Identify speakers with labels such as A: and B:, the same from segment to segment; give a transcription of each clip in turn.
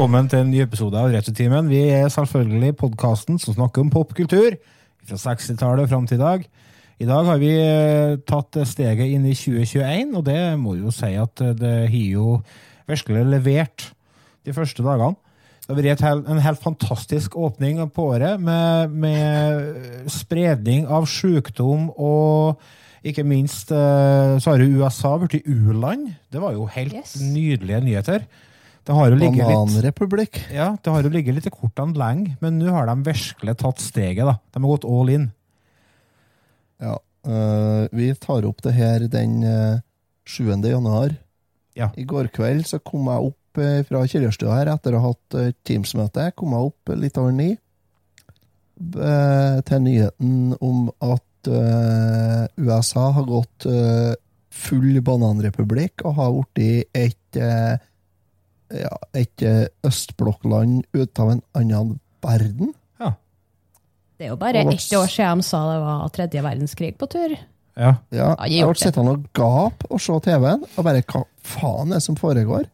A: velkommen til en ny episode av Retrotimen. Vi er selvfølgelig podkasten som snakker om popkultur fra 60-tallet fram til i dag. I dag har vi eh, tatt steget inn i 2021, og det må jo si at eh, det har jo virkelig levert de første dagene. Det har vært en helt fantastisk åpning på året, med, med spredning av sykdom og ikke minst eh, så har jo USA blitt u-land. Det var jo helt
B: Yes.
A: nydelige nyheter. Det har jo ligget litt
C: Bananrepublikk.
A: ja, det har jo ligget litt i kortene lenge, men nå har de virkelig tatt steget. da. De har gått all in.
C: Ja. Øh, vi tar opp det her den øh, 7. januar.
A: Ja.
C: I går kveld så kom jeg opp øh, fra kjellerstua her etter å ha hatt eh, Teams-møte. Kom jeg opp litt over ni eh, til nyheten om at eh, USA har gått eh, full bananrepublikk og har blitt et, eh, ja, et eh, østblokkland ut av en annen verden.
A: Ja.
B: Det er jo bare
C: Og
B: ett år siden de sa det var tredje verdenskrig på tur.
A: Ja.
C: Ja,
B: jeg
C: ble sittende og gap og se TV-en, og bare hva faen er det som foregår?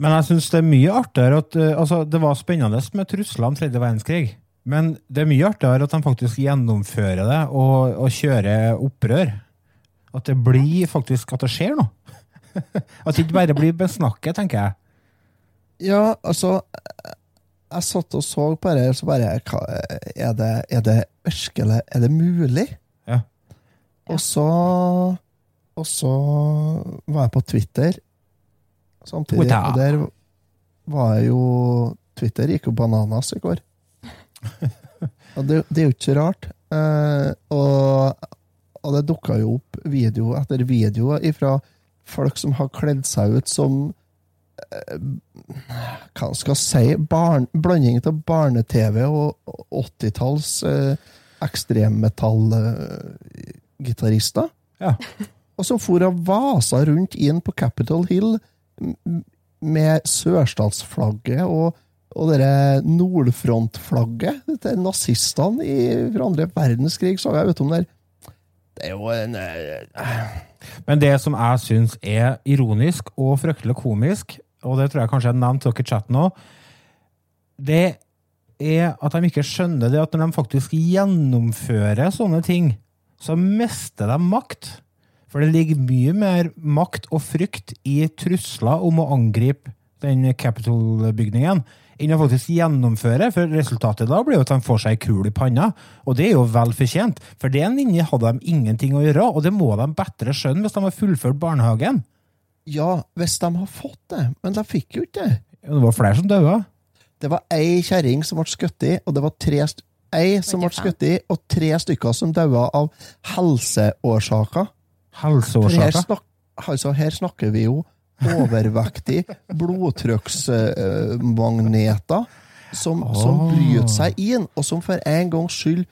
A: Men jeg syns det er mye artigere at eh, altså, Det var spennende med trusler om tredje verdenskrig, men det er mye artigere at de faktisk gjennomfører det og, og kjører opprør. At det blir faktisk at det skjer noe. At det ikke bare blir besnakket, tenker jeg.
C: Ja, altså Jeg satt og så på det, så bare Er det, er det virkelig Er det mulig?
A: Ja.
C: Og så Og så var jeg på Twitter samtidig,
A: Twitter.
C: og der var jeg jo Twitter gikk jo bananas i går. Og det, det er jo ikke rart. Eh, og, og det dukka jo opp video etter video fra folk som har kledd seg ut som Hva skal jeg si barn, Blanding av barne-TV og 80-talls eh, ekstremmetall-gitarister.
A: Ja.
C: Og som for og vasa rundt inn på Capitol Hill med sørstatsflagget og, og dere nordfrontflagget. Dette er nazistene i- fra andre verdenskrig, så jeg utom der. Det er jo en eh,
A: Men det som jeg syns er ironisk og fryktelig komisk, og det tror jeg kanskje jeg nevnte dere i chatten òg, det er at de ikke skjønner det at når de faktisk gjennomfører sånne ting, så mister de makt. For det ligger mye mer makt og frykt i trusler om å angripe den Capitol-bygningen enn å faktisk gjennomføre, for resultatet da blir jo at de får seg ei kul i panna, og det er jo vel fortjent, for det linje hadde de ingenting å gjøre, og det må de bedre skjønne hvis de har fullført barnehagen.
C: Ja, hvis de har fått det, men de fikk jo ikke det.
A: Det var flere som døde.
C: Det var ei kjerring som ble skutt i, og det var tre st ei som ble skutt i, og tre stykker som daua av helseårsaker. Helseårsaker? her, snak, altså, her snakker vi jo overvektig blodtrykksmagneter som, som bryter seg inn, og som for en gangs skyld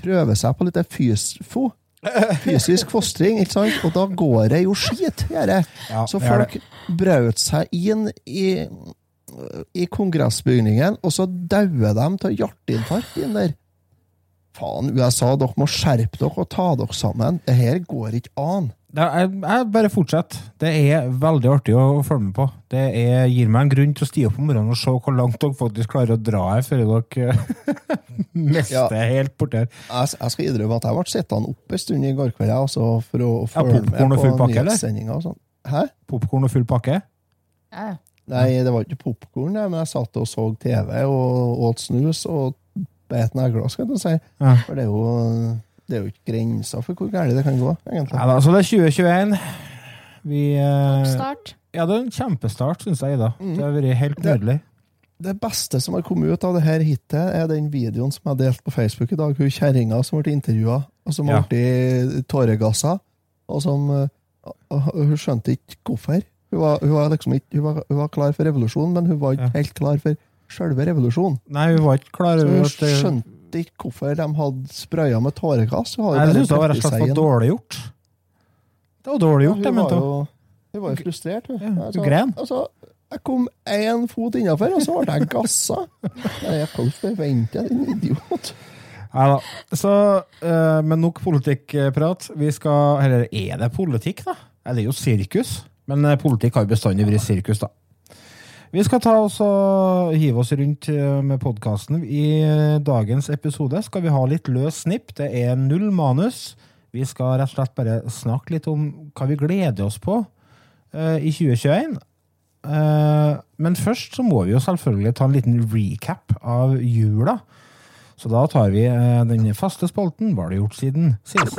C: prøver seg på litt fysfo. Fysisk fostring, ikke sant? Og da går det jo skit, gjør det.
A: Ja,
C: Så folk brøt seg inn i, i kongressbygningen, og så dauer de av hjerteinfarkt inn der. Faen, USA, dere må skjerpe dere og ta dere sammen. Det her går ikke an.
A: Det er, jeg bare fortsett. Det er veldig artig å, følge med på. Det er, gir meg en grunn til å stige opp om morgenen og se hvor langt dere faktisk klarer å dra her før dere mister
C: Ja.
A: helt borti her.
C: Jeg, jeg skal innrømme at jeg ble sittende oppe en stund i går kveld altså, for å følge
A: ja,
C: med på nyhetssendinga. og sånn. Hæ?
A: Popkorn og full pakke.
B: Ja.
C: Nei, det var ikke popkorn, men jeg satt og så TV og åt snus og bet negler, skal jeg si.
A: Ja.
C: For det er jo det er jo ikke grenser for hvor galt det kan gå, egentlig.
A: Nei da, så det er 2021. Vi eh,
B: Start.
A: Ja, det er en kjempestart, syns jeg, Ida.
C: Mm.
A: Det har vært helt
C: Det-
A: nydelig.
C: Det beste som har kommet ut av det her hitet, er den videoen som jeg delte på Facebook i dag. Hun kjerringa som ble intervjua, og som
A: Ja.
C: ble tåregassa. Og som eh, og Hun skjønte ikke hvorfor. Hun var, hun, var liksom ikke, hun, var, hun var klar for revolusjon, men hun var ikke
A: Ja.
C: helt klar for selve revolusjonen.
A: Nei, vi var ikke klar
C: Så
A: over
C: hun
A: at det
C: skjønte ikke hvorfor de hadde spraya med tåregass. Hun
A: Jeg det var rett og slett for dårlig gjort. Det var dårlig
C: Ja,
A: gjort,
C: hun
A: jeg
C: var jo- Hun var jo frustrert, hun.
A: Ja,
C: Altså,
A: hun gren.
C: Altså, jeg kom én fot innafor, og så ble jeg gassa. Jeg kan ikke forvente en idiot.
A: Nei da. Så, eh, men nok politikkprat. Vi skal Eller er det politikk, da? Eller det er jo sirkus. Men eh, politikk har jo bestandig vært sirkus, da. Vi skal ta oss og hive oss rundt eh, med podkasten. I eh, dagens episode skal vi ha litt løs snipp. Det er null manus. Vi skal rett og slett bare snakke litt om hva vi gleder oss på eh, i 2021. Eh, men først så må vi jo selvfølgelig ta en liten recap av jula. Så da tar vi eh, den faste spalten. Hva har du gjort siden sist?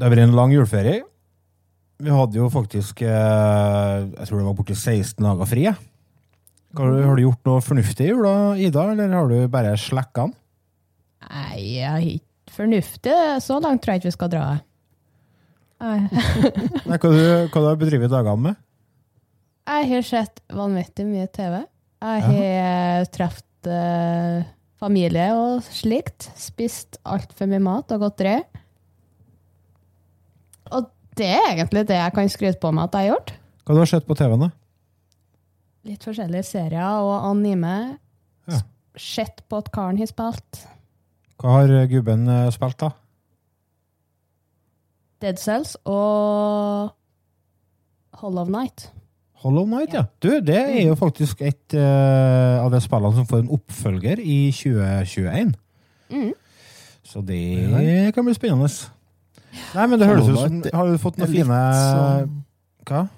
A: Det har vært en lang juleferie. Vi hadde jo faktisk eh, Jeg tror det var borti 16 dager fri. Har du, har du gjort noe fornuftig i jula, Ida, eller har du bare slekka den?
B: Nei, jeg er ikke fornuftig. Så langt tror jeg ikke vi skal dra. Nei.
A: Hva, du, hva du har bedrevet dagene med?
B: Jeg har sett vanvittig mye TV. Jeg har truffet eh, familie og slikt. Spist altfor mye mat og godteri. Og det er egentlig det jeg kan skryte på meg at jeg har gjort.
A: Hva du har sett på TV-en? da?
B: Litt forskjellige serier og anime.
A: Ja.
B: Sett på at karen har spilt.
A: Hva har eh, gubben eh, spilt, da?
B: Dead Cells og Hollow Night.
A: Hollow Night, ja. Du, det er jo faktisk et uh, av de spillene som får en oppfølger i 2021.
B: Mm.
A: Så det kan bli spennende. Nei, men det høres ut som Har du fått noen fine
C: sånn-
A: Hva?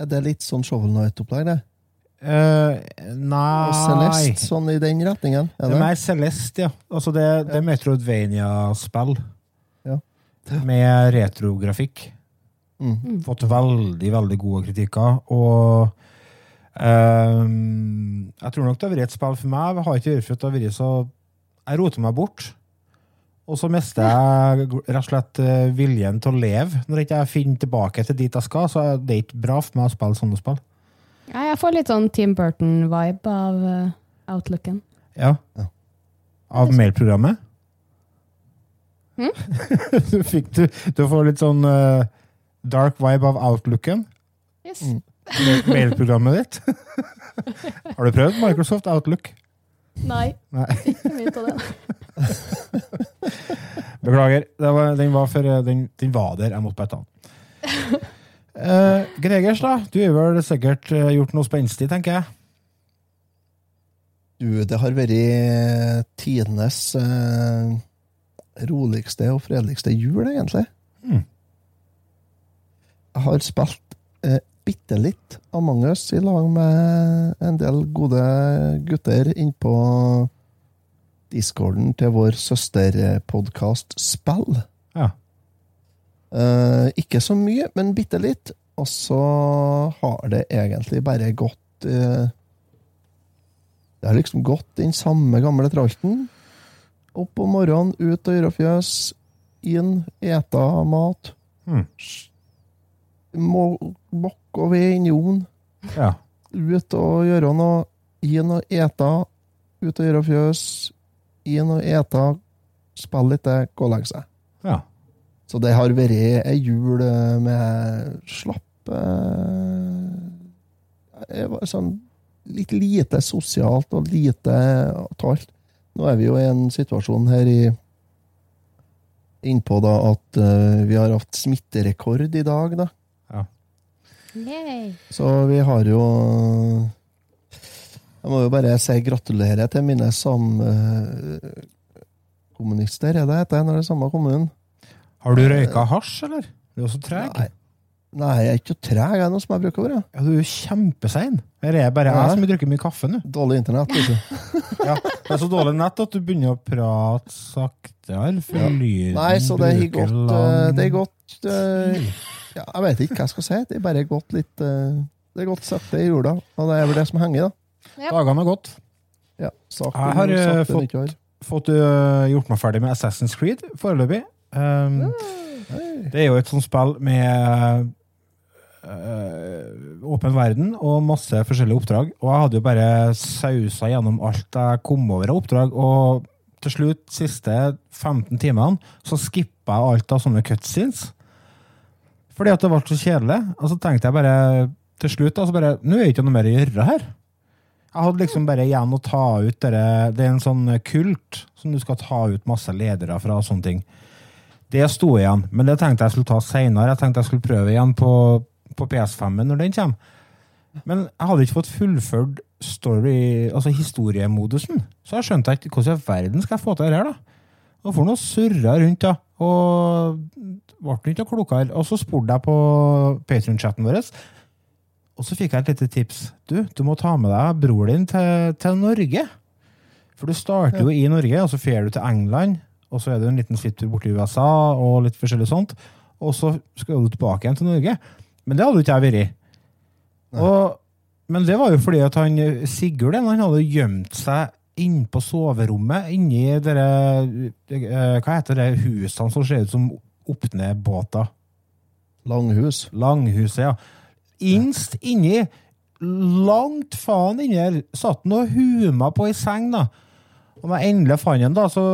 C: Er det litt sånn Shovel Night-opplegg, det?
A: Eh,
C: Og
A: nei
C: Celeste, sånn i den retningen?
A: Det
C: Er
A: er
C: det?
A: mer Celeste, ja. Altså det, det er Metroidvania-spill.
C: Ja.
A: Med retrografikk.
C: Mm.
A: Fått veldig, veldig gode kritikker. Og um, jeg tror nok det har vært et spill for meg. Jeg har ikke hørt for at det har vært så Jeg roter meg bort. Og så mister jeg rett og slett eh, viljen til å leve. Når ikke jeg finner tilbake til dit jeg skal, så er det ikke bra for meg å spille sånne spill.
B: Ja, jeg får litt sånn Tim Burton-vibe av eh, outlooken.
A: Ja.
C: Ja.
A: Av mailprogrammet?
B: Hm?
A: du, fikk, du, du får litt sånn uh, dark vibe av outlooken.
B: Yes.
C: Mm.
A: Mailprogrammet ditt. Har du prøvd Microsoft Outlook?
B: Nei,
A: Nei.
B: ikke mye av det.
A: Beklager. Det var, den, var for, den, den var der. Jeg måtte bare ta den. Uh, Gregers, da. Du har vel sikkert eh, gjort noe spenstig, tenker jeg.
C: Du, det har vært tidenes uh, roligste og fredeligste jul, egentlig.
A: Mm.
C: Jeg har spilt eh, bitte litt Among us i lag med en del gode gutter innpå discorden til vår søsterpodkast Spill.
A: Ja.
C: Eh, ikke så mye, men bitte litt. Og så har det egentlig bare gått eh, Det har liksom gått den samme gamle tralten. Opp om morgenen, ut og gjøre fjøs. Inn, eta mat.
A: Mm.
C: Og ved inn i ovnen.
A: ja.
C: Ut og gjøre noe. Inn og eta. Ut og gjøre fjøs. Inn og ete, Spille litt, gå og legge seg.
A: ja.
C: Så det har vært ei jul eh, med slapp eh, sånn litt lite sosialt og lite av alt. Nå er vi jo i en situasjon her i innpå da at uh, vi har hatt smitterekord i dag, da.
B: Yay.
C: Så vi har jo Jeg må jo bare si gratulerer til mine samkommunister, er det heter når det er samme kommunen?
A: Har du røyka hasj, eller? Du er også treg.
C: Nei. Nei, jeg er ikke treg, jeg er noe som jeg bruker å være.
A: Ja, du er jo kjempesein. Her er bare jeg som har drukket mye kaffe nå.
C: Dårlig internett, liksom.
A: Ja, det er så dårlig nett at du begynner å prate saktere. For
C: Ja.
A: lyden
C: Nei, så det
A: er
C: gått
A: lang-
C: eh, Det er godt uh, ja, Jeg vet ikke hva jeg skal si. Det er bare godt litt uh, Det er godt sakte i jorda, og det er vel det som henger, da.
A: Dagene har gått.
C: Ja, sakte,
A: Jeg har, eh, fått- Fått uh, gjort meg ferdig med Assassin's Creed foreløpig. Um, det er jo et sånt spill med øh, åpen verden og masse forskjellige oppdrag. Og jeg hadde jo bare sausa gjennom alt jeg kom over av oppdrag. Og til slutt, siste 15 timene, så skippa jeg alt av sånne cutscenes. Fordi at det ble så kjedelig. Og så tenkte jeg bare til slutt altså bare, Nå er det ikke noe mer å gjøre her. Jeg hadde liksom bare igjen å ta ut dere, Det er en sånn kult som du skal ta ut masse ledere fra og sånne ting. Det sto igjen, men det tenkte jeg skulle ta seinere. Jeg tenkte jeg skulle prøve igjen på, på PS5-en når den kommer. Men jeg hadde ikke fått fullført story, altså historiemodusen. Så jeg skjønte ikke hvordan i verden skal jeg få til det her, da. Og for noe surra rundt, da. Og ble ikke klokere. Og så spurte jeg på Patrion-chatten vår, og så fikk jeg et lite tips. Du, du må ta med deg bror din til, til Norge. For du starter jo i Norge, og så drar du til England, og så er det en liten svipptur borti USA, og litt forskjellig sånt. Og så skal du tilbake igjen til Norge. Men det hadde jo ikke jeg vært. Og, men det var jo fordi at han Sigurd han hadde gjemt seg inne på soverommet, inni dere eh, Hva heter det husene som ser ut som opp-ned-båter?
C: Langhus.
A: Langhuset, ja. Innst inni, langt faen inni der, satt han og huma på ei seng, da. Og når jeg endelig fant den, da, så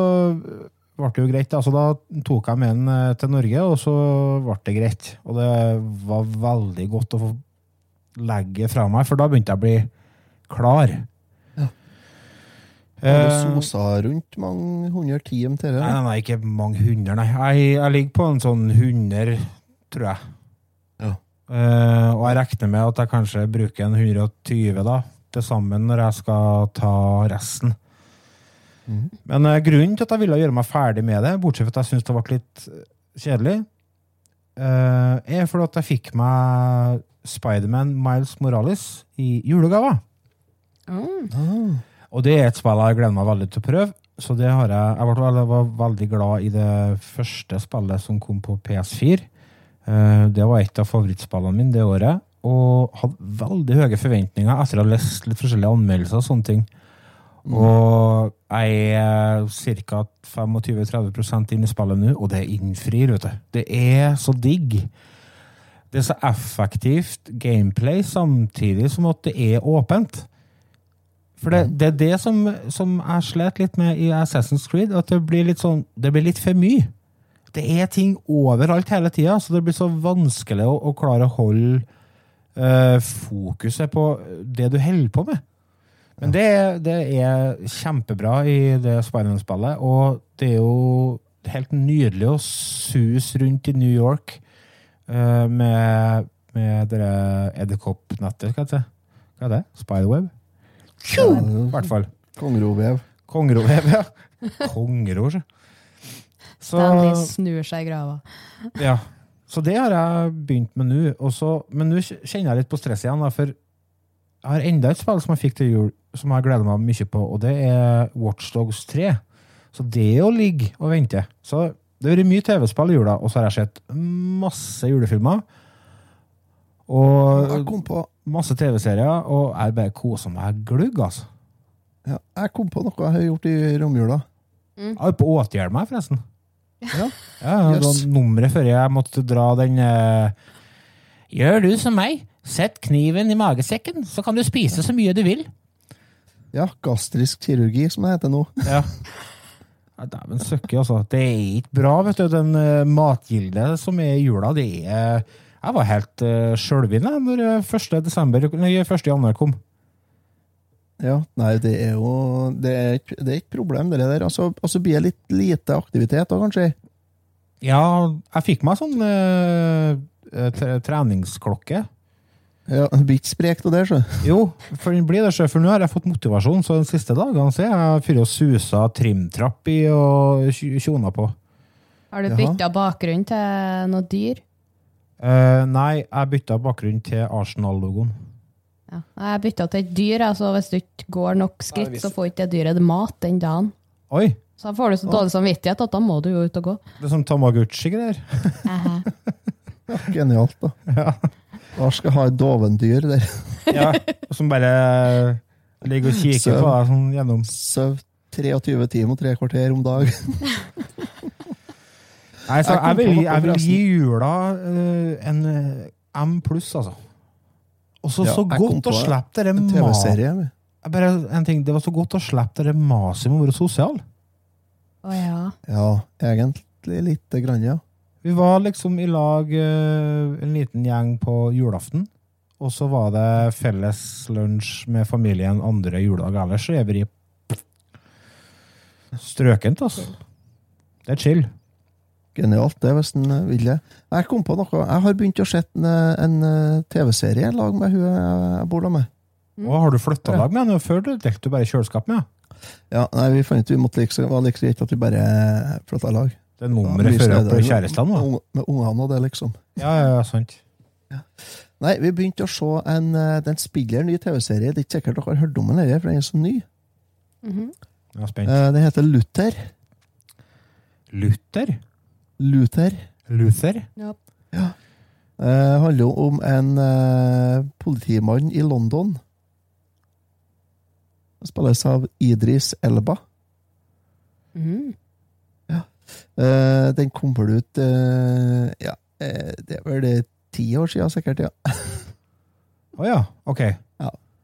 A: ble det jo greit. Altså, da tok jeg med den eh, til Norge, og så ble det greit. Og det var veldig godt å få legge fra meg, for da begynte jeg å bli klar.
C: Har du
A: Eh,
C: sosa rundt mange hundre timer til det?
A: Nei, nei, ikke mange hundre, nei. Jeg, jeg ligger på en sånn hundre, tror jeg. Eh, og jeg regner med at jeg kanskje bruker en 120 da, til sammen når jeg skal ta resten.
C: Mm.
A: Men uh, grunnen til at jeg ville gjøre meg ferdig med det, bortsett fra at jeg syntes det ble litt eh, kjedelig, uh, er fordi at jeg fikk meg Spiderman Miles Morales i julegave.
B: Mm.
C: Ah,
A: Og det er et spill jeg gleder meg veldig til å prøve. Så det har jeg, jeg ble, jeg var veldig glad i det første spillet som kom på PS4. Eh, Det var et av favorittspillene mine det året. Og hadde veldig høye forventninger etter å ha lest litt forskjellige anmeldelser og sånne ting. Og jeg er ca. 25-30% inn i spillet nå, og det innfrir, vet du. Det er så digg. Det er så effektivt gameplay samtidig som at det er åpent. For det, det er det som, som jeg slet litt med i Assassin's Creed, at det blir litt sånn, det blir litt for mye. Det er ting overalt hele tida, så det blir så vanskelig å, å klare å holde uh, fokuset på det du holder på med. Men det, det er kjempebra i det Spiderman-spillet, og det er jo helt nydelig å suse rundt i New York uh, med, med det edderkoppnettet, hva heter det? Hva er det? Spiderweb? I hvert fall.
C: Kongerovev.
A: Kongerovev, ja. Kongero, så.
B: Stanley snur seg i grava.
A: ja. så det har jeg begynt med nå. Men nå kjenner jeg litt på stress igjen, da, for jeg har enda et spill som jeg fikk til jul, som jeg gleder meg mye på, og det er Watchdogs 3. Så det å ligge og vente Så det har vært mye TV-spill i jula, og så har jeg sett masse julefilmer.
C: Jeg
A: Og
C: kom på,
A: masse TV-serier, og jeg bare koser meg glugg, altså.
C: ja, jeg kom på noe jeg har gjort i romjula.
A: Jeg har på å forresten.
C: Ja.
A: Ja, det var nummeret før jeg måtte dra den eh, Gjør du som meg. Sett kniven i magesekken, så kan du spise så mye du vil.
C: ja, gastrisk kirurgi, som det heter nå.
A: Ja. Ja, Dæven søkke, altså. Det er ikke bra, vet du. Den uh, matgilde som er i jula, det er Jeg var helt uh, sjølven da når eh, 1. desember, nei, 1. januar kom.
C: Ja, nei, det er jo Det er ikke, det er ikke problem, det der. Altså, og så blir det litt lite aktivitet da, kanskje.
A: Ja, jeg fikk meg sånn eh, eh, treningsklokke.
C: Ja, det blir ikke sprekt av det, så.
A: Jo, for den blir det sjøl, for nå har jeg fått motivasjon, så den siste dagen så jeg fyrt og susa trimtrapp i og tj- tjona på.
B: Har du bytta bakgrunn til noe dyr?
A: Eh, nei, jeg bytta bakgrunn til Arsenal-logoen.
B: Ja. Jeg bytta til et dyr, altså hvis du ikke går nok skritt, så får ikke det dyret mat den dagen.
A: Oi!
B: Så da får du så dårlig samvittighet at da må du jo ut og gå.
A: Det er som
B: Tamaguchi-greier.
C: Ja, genialt, da.
A: Ja.
C: Lars skal ha et dovendyr der.
A: ja. Som bare ligger og kikker
C: Søv.
A: på deg sånn gjennom
C: Søv 23 timer og tre kvarter om dag.
A: Nei, så
C: Jeg
A: jeg vil, jeg vil gi jula uh, en eh, M pluss, altså. Og så
C: Ja,
A: så godt å slippe det
C: En
A: ma-
C: TV-serie. vi.
A: Jeg Bare en ting, Det var så godt å slippe det maset med å være sosial.
B: Å ja.
C: Ja, egentlig lite grann, ja.
A: Vi var liksom i lag eh, en liten gjeng på julaften. Og så var det felles lunsj med familien andre juledag. Ellers så er vi strøkent, altså. Det er chill.
C: Genialt, det, hvis en eh, vil det. Jeg kom på noe. Jeg har begynt å se en, eh, en eh, TV-serie lag med hun jeg bor da med.
B: Mm.
A: Har du flytta lag med henne? Før du delte du bare kjøleskap med henne.
C: Ja, nei, Vi fant ut vi måtte like, var like greit at vi bare flytta lag.
A: Det er nummeret
C: Ja,
A: fører opp
C: steder.
A: kjærestene, da.
C: Med, ungene og det, liksom.
A: Ja, ja, ja, sant.
C: Nei, vi begynte å se en Den spiller en ny TV-serie. Det er ikke sikkert dere har hørt om den, for den er så ny.
A: Spent.
C: Eh, Den heter Luther.
A: Luther?
C: Luther.
A: Luther?
B: Ja.
C: Eh, handler jo om en eh, politimann i London. Han spilles av Idris Elba.
B: Mhm.
C: Eh, den kom vel ut eh, Ja, eh, det er vel det ti år siden, sikkert. ja.
A: Å ja, ok.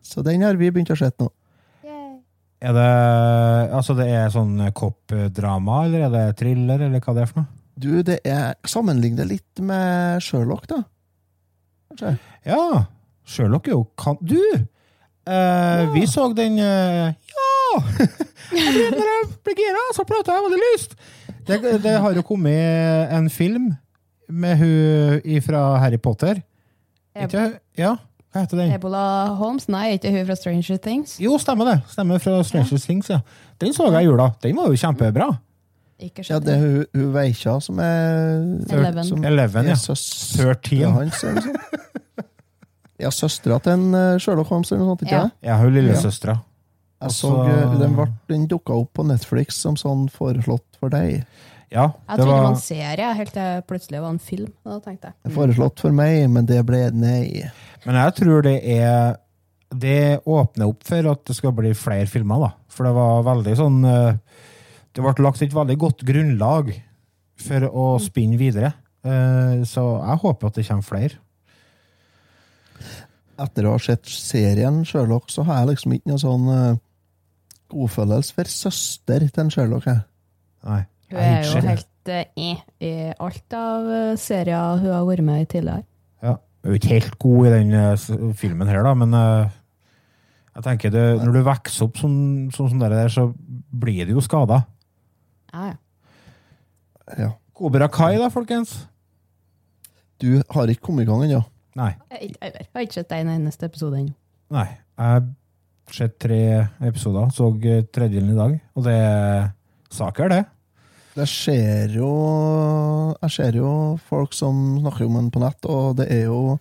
C: Så den har vi begynt å se nå.
A: Er det Altså, det er sånn koppdrama, eller er det thriller, eller hva det er for noe?
C: Du, det er sammenlignet litt med Sherlock, da. Kanskje.
A: Ja! Sherlock er jo kan... Du! Eh, Vi så den eh, Ja! Når jeg ble gira, så prata jeg veldig lyst! Det, det har jo kommet en film med hun fra Harry Potter.
B: Eb
A: Ikke, ja, hva heter den?
B: Ebola Holmes? Nei, ikke hun fra Stranger Things?
A: Jo, stemmer det. Stemmer fra Stranger Things, ja. Den så jeg i jula. Den var jo kjempebra.
B: Ikke
C: Ja, det er hun, hun Veikja som er
B: Eleven.
C: Som
A: Eleven, ja.
C: er søstera
A: 13.
C: hans, eller noe sånt. Ja, søstera til en eh, Sherlock Holmes eller noe sånt, ikke
B: Ja.
C: det?
A: Ja, hun lillesøstera.
C: Jeg
A: Og
C: så eh, den, ble- den dukka opp på Netflix som sånn foreslått for deg.
A: Ja,
B: Jeg
A: det
B: trodde det var
A: var
B: en serie, helt til det plutselig var en film. Da tenkte jeg.
C: Foreslått for meg, men det ble nei.
A: Men jeg tror det er Det åpner opp for at det skal bli flere filmer, da. For det var veldig sånn eh, Det ble lagt et veldig godt grunnlag for å spinne videre. Eh, Så jeg håper at det kommer flere.
C: Etter å ha sett serien Sherlock, så har jeg liksom ikke noe sånn uh, godfølelse for søster til en Sherlock. Jeg.
A: Nei.
B: Hun er jo helt eh, eh, i alt av eh, serier hun har vært med i tidligere.
A: Ja. Hun er ikke helt god i den eh, filmen her, da, men eh, jeg tenker det, når du vokser opp sånn, sånn som det der, så blir du jo skada.
B: Ja, ja.
C: Ja.
A: Kobra Kai, da, folkens?
C: Du har ikke kommet i gang ennå.
A: Nei.
B: Jeg, jeg, har ikke sett en eneste episode ennå.
A: Nei. Jeg har sett tre episoder, så tredjedelen i dag, og det er saker, det.
C: Det skjer jo Jeg ser jo folk som snakker om den på nett, og det er jo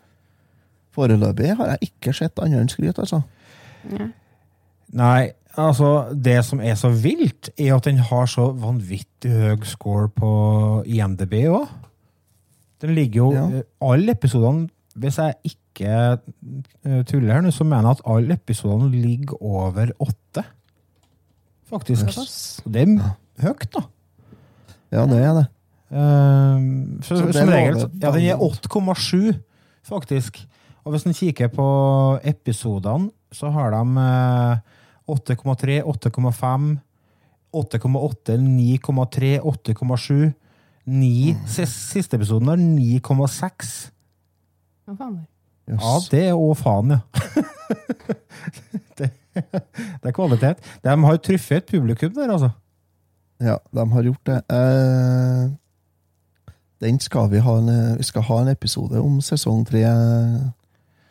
C: Foreløpig har jeg ikke sett annet enn skryt, altså.
B: Ja.
A: Nei, altså, det som er så vilt, er at den har så vanvittig høy score på IMDb òg. Den ligger jo
C: Ja.
A: eh, Alle episodene, hvis jeg ikke eh, tuller her nå, så mener jeg at alle episodene ligger over åtte. Faktisk. Og Det er høyt, da.
C: Ja, det er det.
A: Ehm, så,
C: Så det
A: som regel, så- ja, den er 8,7, faktisk. Og hvis en kikker på episodene, så har de eh, 8,3, 8,5, 8,8, 9,3, 8,7, 9 Siste episoden har 9,6.
B: Hva faen?
C: Yes.
A: Ja, det er òg faen, ja. det, det er kvalitet. De har truffet et publikum der, altså.
C: Ja, de har gjort det. Eh, den skal vi ha en, vi skal ha en episode om sesong tre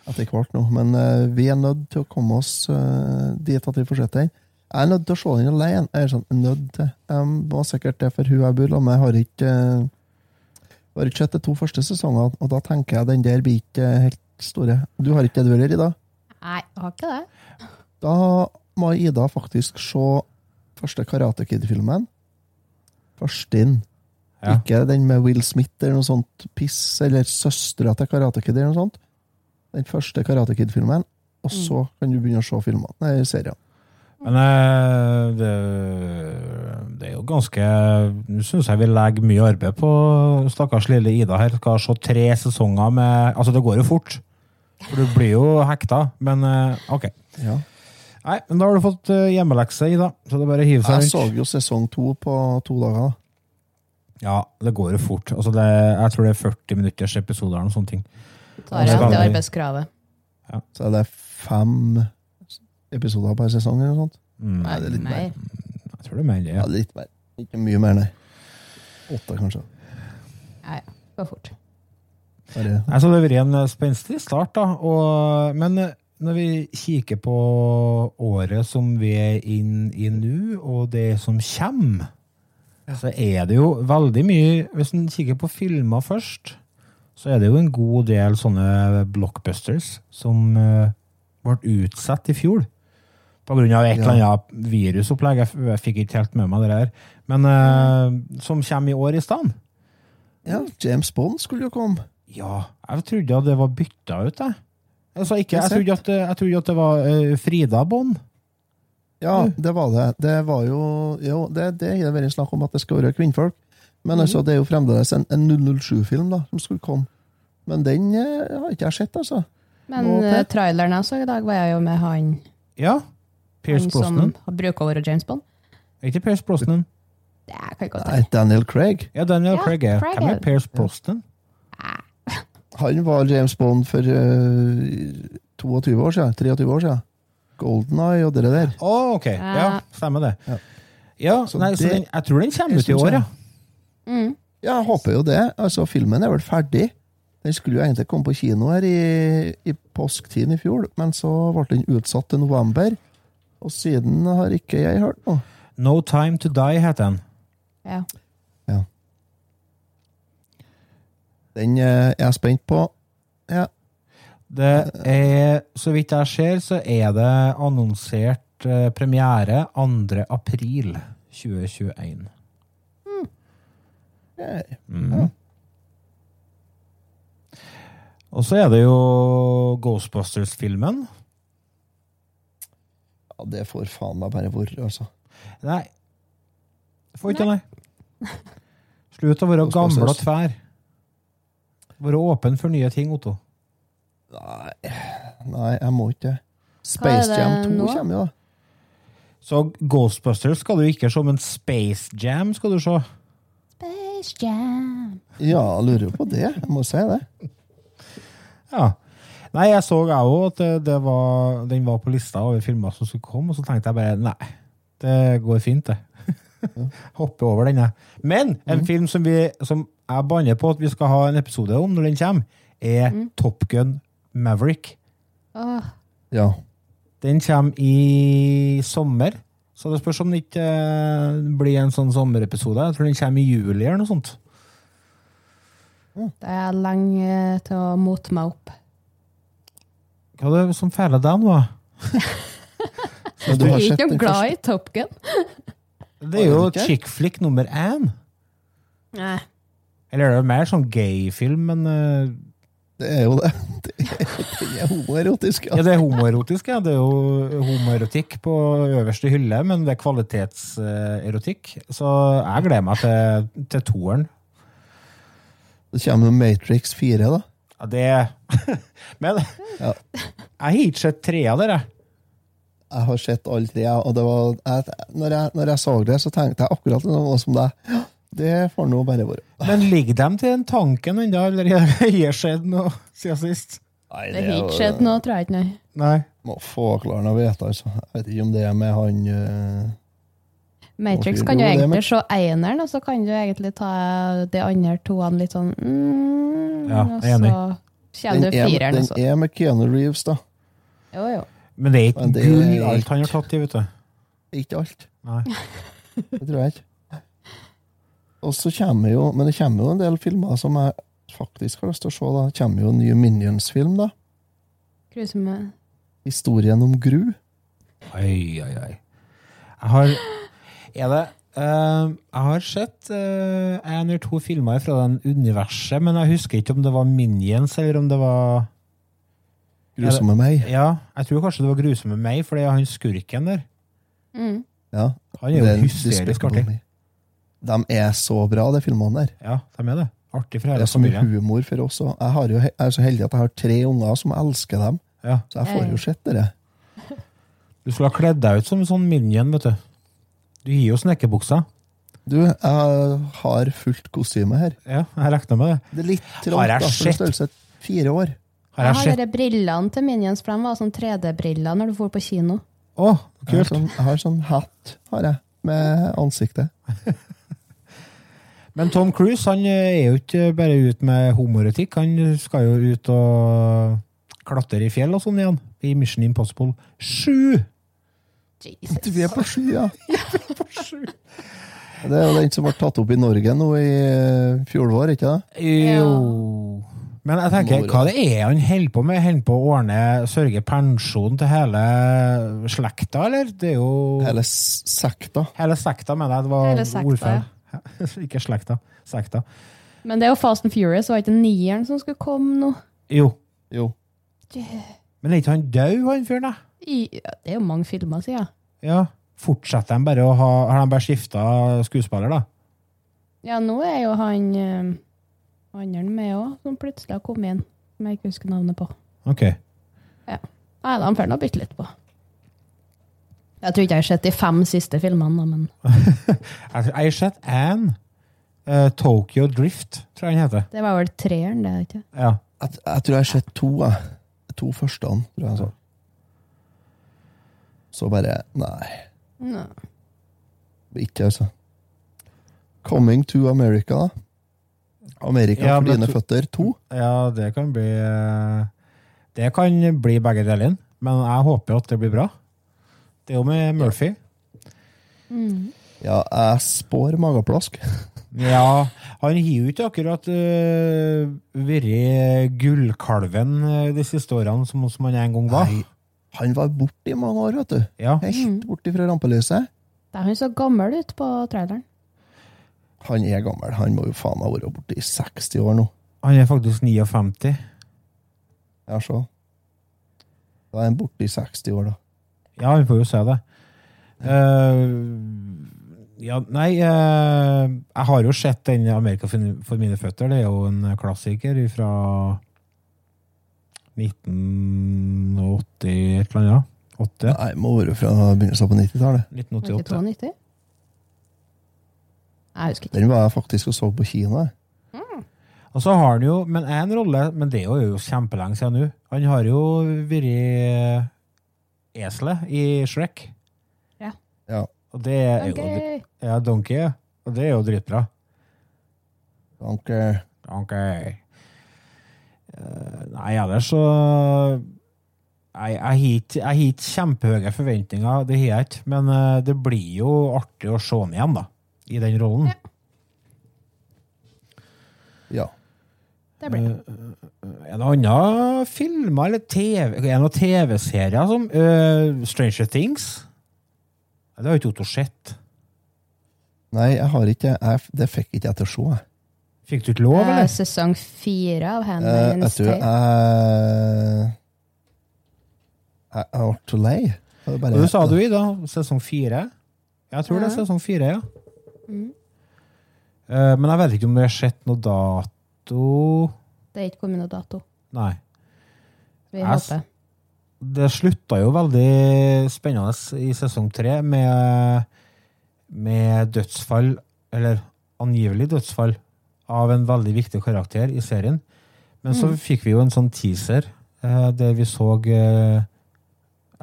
C: etter hvert nå, men uh, vi er nødt til å komme oss uh, dit at vi får sett den. Jeg er nødt til å se den alene. Jeg er sånn nødt til. Jeg må sikkert det, for hun jeg bor sammen med, har ikke uh, har ikke sett de to første sesongene, og da tenker jeg den der blir ikke helt store. Du har ikke det du heller, Ida?
B: Nei, jeg har ikke det.
C: Da må Ida faktisk se første Karate Kid-filmen. Først inn.
A: Ja.
C: Ikke den med Will Smith eller noe sånt piss, eller søstera til Karate Kid eller noe sånt. Den første Karate Kid-filmen, og så kan du begynne å se filmene. Nei, serier.
A: Men eh, det, det er jo ganske Nå syns jeg vi legger mye arbeid på stakkars lille Ida her. Skal se tre sesonger med Altså, det går jo fort. For du blir jo hekta, men eh, ok.
C: Ja.
A: Nei, men da har du fått eh, hjemmelekse Ida. Så det er bare å hive seg
C: Jeg så jo sesong to på to dager. da.
A: Ja, det går jo fort. Altså, det, jeg tror det er 40 minutters episoder eller noen sånne ting.
B: Tar
A: Ja,
B: jeg
A: det
B: til arbeidskravet.
C: Så er det fem episoder per sesong eller noe sånt.
A: Mm,
C: Nei, det er litt
B: mer.
A: jeg tror det er mer det.
C: Ja,
A: Ja.
C: litt mer. Ikke mye mer, nei. Åtte, kanskje.
B: Nei, går fort.
C: Bare,
A: Nei, så det har vært en eh, spenstig start, da. Og, men eh, når vi kikker på året som vi er inn i nå, og det som kommer, så er det jo veldig mye Hvis en kikker på filmer først, så er det jo en god del sånne blockbusters som eh, ble utsatt i fjor. På grunn av et eller annet virusopplegg. Jeg, fikk ikke helt med meg det der. Men eh, som kommer i år i stedet.
C: ja, James Bond skulle jo komme.
A: Ja, jeg trodde at det var bytta ut, jeg. Altså, ikke, jeg, trodde at, det- jeg trodde at det var uh, Frida Bond.
C: Ja, det var det. Det var jo Jo, det, det har vært snakk om at det skal være kvinnfolk. Men altså, det er jo fremdeles en, en 007-film da, som skulle komme. Men den eh, har ikke jeg sett, altså.
B: Men
C: Nå,
B: eh, traileren jeg så i dag, var jeg jo med han,
A: Ja. Pierce
B: han som
A: Brosnan.
B: bruker over James Bond.
A: Er ikke Pierce Brosnan?
B: Det kan jeg godt
C: Nei. Daniel Craig.
A: Ja, Daniel
B: Ja,
A: Craig er.
B: Craig
A: Hvem
B: er-
A: er Pierce Brosnan?
C: Han var James Bond for eh, 22 år siden. 23 år siden. Golden Eye og det der.
A: Å, ok. Ja, stemmer det.
C: Ja.
A: Ja,
C: Så
A: nei, så
C: det-
A: den, jeg tror den kommer ut i år, ja.
C: Jeg-
B: Mm.
C: Ja, jeg håper jo det. Altså, Filmen er vel ferdig. Den skulle jo egentlig komme på kino her i, i påsketiden i fjor, men så ble den utsatt til november. Og siden har ikke jeg hørt noe.
A: No Time To Die heter den.
B: Ja.
C: Den eh, er jeg spent på. Ja.
A: Det er, så vidt jeg ser, så er det annonsert eh, premiere 2. april 2021.
C: Ja.
A: Mhm. Og så er det jo Ghostbusters-filmen.
C: ja, det får faen meg bare være, altså.
A: Nei. Får ikke det, nei. Slutt å være gammel og tvær. Være åpen for nye ting, Otto.
C: Nei, nei jeg må ikke det. Space Jam 2
B: nå?
C: kommer jo, da.
A: Så Ghostbusters skal du ikke se, men Space Jam skal du se.
B: Space Jam.
C: Ja, lurer jo på det. Jeg må si det.
A: Ja. Nei, jeg så jeg òg at det, det var, den var på lista over filmer som skulle komme, og så tenkte jeg bare nei, det går fint, det. Hopper over den, jeg. Men en film som, vi, som jeg banner på at vi skal ha en episode om når den kommer, er Top Gun Maverick.
B: Åh,
C: Ja.
A: Den kommer i sommer, så det spørs om det ikke eh, blir en sånn sommerepisode. Jeg tror den kommer i juli eller noe sånt.
B: det er lenge til å mote meg opp.
A: Hva er det som feiler deg nå? da?
B: Du er ikke noe glad i Top Gun?
A: Det er jo chick flick nummer én.
B: Nei.
A: Eller er det mer sånn gay-film, men eh,
C: Det er jo det. Det er, det er homoerotisk,
A: Ja,
C: ja.
A: det er homoerotisk, ja. Det er jo homoerotikk på øverste hylle, men det er kvalitetserotikk. Så jeg gleder meg til, til toeren.
C: Så kommer Matrix 4, da.
A: Ja, det Men
C: Ja.
A: jeg har ikke sett tre av dere.
C: Jeg har sett alle tre, og det var, jeg, når, jeg, når jeg så det, så tenkte jeg akkurat noe som deg. Det får nå bare være.
A: Men ligger de til den tanken ennå, eller har det skjedd noe siden sist?
C: Nei,
B: Det har ikke skjedd noe, tror jeg ikke. Nei.
A: Nei.
C: Må få klaren å vite, altså. Jeg vet ikke om det er med han uh...
B: Matrix kan
C: jo
B: egentlig se eneren, og så kan du egentlig ta de andre toene litt sånn mm,
A: Ja, jeg er enig.
C: Den, er,
B: fireren,
C: den er med Keanu Reeves, da.
B: Jo, jo.
A: Men det er ikke
C: det er
A: gull alt han har tatt i, vet du.
C: Ikke alt.
A: Nei.
C: Det tror jeg ikke. Og så kommer jo Men det kommer jo en del filmer som jeg faktisk har lyst til å se. da. Det kommer jo en ny Minions-film, da.
B: Grusomme.
C: Historien om Gru.
A: Oi, oi, oi. Jeg har Er det uh, Jeg har sett eh, en eller to filmer fra den universet, men jeg husker ikke om det var Minions, eller om det var
C: Grusomme meg.
A: Ja, jeg tror kanskje det var Grusomme meg, for det er han skurken der.
B: Mm.
C: Ja.
A: Han er jo hysterisk artig.
C: De er så bra, de filmene der.
A: Ja, de er det. Artig for
C: Det er så mye
A: familien.
C: humor for oss. Og jeg, har jo, jeg er så heldig at jeg har tre unger som elsker dem,
A: Ja.
C: så jeg får jo sett det.
A: Du skulle ha kledd deg ut som en sånn minion, vet du. Du gir jo snekkerbuksa.
C: Du, jeg har fullt kostyme her.
A: Ja, jeg regner med det.
C: Det er litt
A: Har
C: trangt,
A: jeg
C: da, for en
A: sett-
C: størrelse fire år.
A: Har
B: Jeg
A: jeg
B: har
A: sett
B: de brillene til Minions, for de var sånn 3D-briller når du dro på kino.
A: Å,
C: Jeg har
A: kult.
C: sånn, jeg har sånn hatt, har jeg, med ansiktet.
A: Men Tom Cruise han eh, er jo ikke bare ute med homoretikk. Han skal jo ut og klatre i fjell og sånn igjen. I Mission Impossible 7!
B: Jesus.
C: Vi er på sju, ja. Det er jo den som ble tatt opp i Norge nå i eh, fjor vår, ikke det?
A: Jo Men jeg tenker, hva det er han holder på med? Holder på å ordne sørge pensjon til hele slekta, eller? Det er jo
C: Hele sekta.
A: Hele sekta, mener jeg. Det var ordfeil. Ikke slekta. Sekta.
B: Men det er jo Fast and Furious, var ikke nieren som skulle komme nå?
A: Jo.
C: Jo.
A: Men er ikke han død, han fyren, da?
B: I, det er jo mange filmer siden.
A: Ja. Fortsetter de bare å ha Har de bare skifta skuespiller, da?
B: Ja, nå er jo han øh, andre med òg, som plutselig har kommet inn. Som jeg ikke husker navnet på.
A: Ok.
B: Nei, de får nå bytte litt på. Jeg tror ikke jeg har sett de fem siste filmene, da, men
A: Jeg har sett Anne. Uh, Tokyo Drift, tror jeg den heter.
B: det var vel treeren, det, ikke?
A: Ja.
C: Jeg, jeg tror jeg har sett to, jeg. To første, tror jeg. Så. så bare Nei.
B: Nei.
C: Ikke, altså. Coming to America, da. Amerika
A: Ja,
C: for dine føtter. To.
A: ja, det kan bli eh, Det kan bli begge delene, men jeg håper jo at det blir bra. Det er jo med Murphy.
B: Mm.
C: Ja, jeg spår mageplask.
A: Ja, han har jo ikke akkurat uh, vært gullkalven eh, de siste årene, som, som han en gang var.
C: Nei, han var borte i mange år, vet du.
A: Ja.
C: Helt borte fra rampelyset.
B: Det er han så gammel ut på traileren.
C: Han er gammel. Han må jo faen meg være borte i 60 år nå.
A: Han er faktisk 59.
C: Ja, så. Da er han borte i 60 år, da.
A: Ja, vi får jo se det. Uh, ja, nei uh, Jeg har jo sett den 'Amerika for mine føtter'. Det er jo en klassiker fra 1980 et eller annet. 8?
C: Nei, må være fra begynnelsen på 90-tallet.
A: 1988.
B: 92? Jeg husker ikke.
C: Den var jeg faktisk og så på kino. Mm.
A: Og så har han jo, men en rolle, men det er jo kjempelenge siden nå. Han har jo vært eselet i Shrek.
C: Ja.
A: Og det er jo
B: Ok.
A: Ja, Donkey. ja. Og det er jo dritbra.
C: Danke.
A: Donkey. Eh, nei, ellers så Nei, Jeg har ikke- jeg har ikke kjempehøye forventninger, det har jeg ikke. Men eh, det blir jo artig å se ham igjen, da. I den rollen.
C: Ja.
B: Det blir det.
A: Eh, En annen filmer eller TV, er det noen TV-serier som uh, Stranger Things? Det har ikke Otto sett.
C: Nei, jeg har ikke jeg, Det fikk ikke jeg til å se. jeg.
A: Fikk du ikke lov,
B: Eh,
A: eller?
B: sesong fire av
C: Eh, jeg
B: Handmaid's
C: tror jeg
B: Tale.
C: Jeg jeg ble så lei. Det
A: du sa du i da, sesong fire? Jeg tror det er sesong fire, ja.
B: Mm.
A: Uh, men jeg vet ikke om det har sett noe dato
B: Det er ikke kommet noe dato.
A: Nei.
B: Vi
A: Jeg
B: håper.
A: Det slutta jo veldig spennende i sesong tre med, med dødsfall, eller angivelig dødsfall, av en veldig viktig karakter i serien. Men så fikk vi jo en sånn teaser eh, der vi så eh,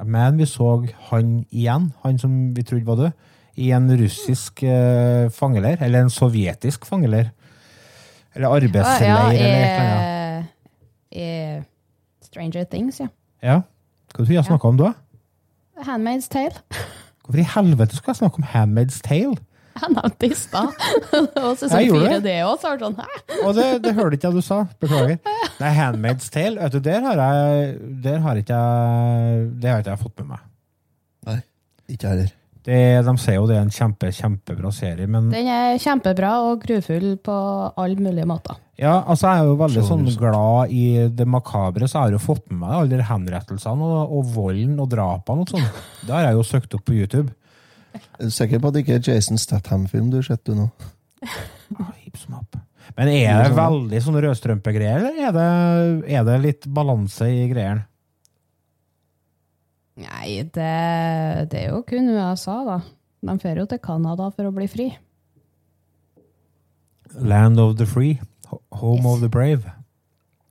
A: Men vi så han igjen, han som vi trodde var død, i en russisk eh, fangeleir, eller en sovjetisk fangeleir. Eller
B: Ah,
A: arbeidsleir,
B: ja,
A: eller noe annet.
B: i, i Stranger Things, ja.
A: Ja. Hva tror du jeg snakka om da?
B: Handmaid's Tale.
A: Hvorfor i helvete skal jeg snakke om Handmaid's Tale?
B: Jeg nevnte det i stad. Og sesong
A: Jeg gjorde
B: fire,
A: det.
B: det òg. Så var det sånn, hæ?
A: Og det, det hørte ikke jeg du sa. Beklager. Nei, Handmaid's Tale, vet du, der har jeg Der har ikke jeg Det har ikke jeg fått med meg.
C: Nei, ikke jeg heller.
A: Det, de sier jo det er en kjempe, kjempebra serie, men
B: Den er kjempebra og grufull på alle mulige måter.
A: ja, altså jeg er jo veldig sånn glad i det makabre, så jeg har jo fått med meg alle de henrettelsene og, og volden og drapene og sånn. Det har jeg jo søkt opp på YouTube.
C: Er du sikker på at det ikke er Jason Statham-film du har sett du nå?
A: Ah. Men er det veldig sånn rødstrømpegreier, eller er det, er det litt balanse i greiene?
B: Nei, det, det er jo kun USA, da. De drar jo til Canada for å bli fri.
A: Land of the free, Home home of the brave.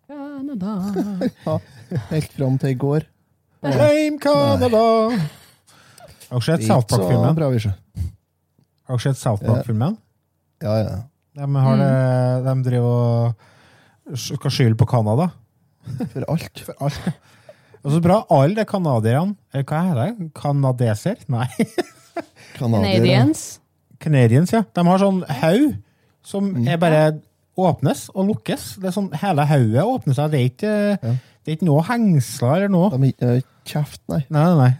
B: Canada.
C: Ja, helt fram til i går.
A: Blame Canada! Har dere sett South Park-filmen? Har dere sett South Park-filmen?
C: Ja, ja.
A: De, har det, de driver og skal skylde på Canada.
C: For alt.
A: For alt. Og så bra, alle de canadierne hva er det? Kanadeser? Nei.
B: Canadians.
A: Canadians, ja. De har sånn haug som er bare åpnes og lukkes. Det er sånn, Hele hodet åpner seg. Det er ikke,
C: Ja.
A: det er ikke noe hengsler eller noe.
C: De er ikke eh, kjeft, nei.
A: Nei, nei, nei.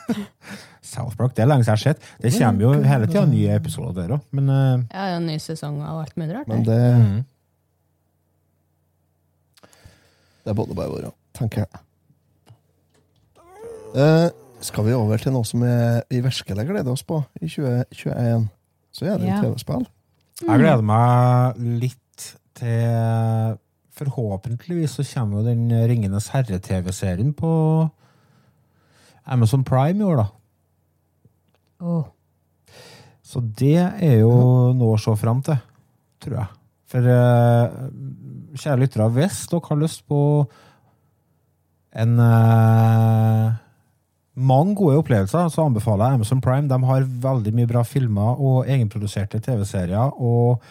A: South Park, det er lenge siden jeg har sett. Det kommer jo hele tida nye episoder der òg, men eh,
B: Ja, det er en ny sesong av alt mulig rart.
C: Men
B: det.
C: det,
A: mm.
C: det burde bare være, tenker jeg. Eh, skal vi over til noe som er, vi virkelig gleder oss på i 2021? Så er det jo
B: Ja.
C: TV-spill.
A: Jeg gleder meg litt til Forhåpentligvis så kommer jo den Ringenes herre-TV-serien på Amazon Prime i år, da.
B: Åh.
A: Så det er jo noe å se fram til, tror jeg. For eh, kjære lyttere, hvis dere har lyst på en eh, mange gode opplevelser, så anbefaler jeg Amazon Prime. De har veldig mye bra filmer og egenproduserte TV-serier,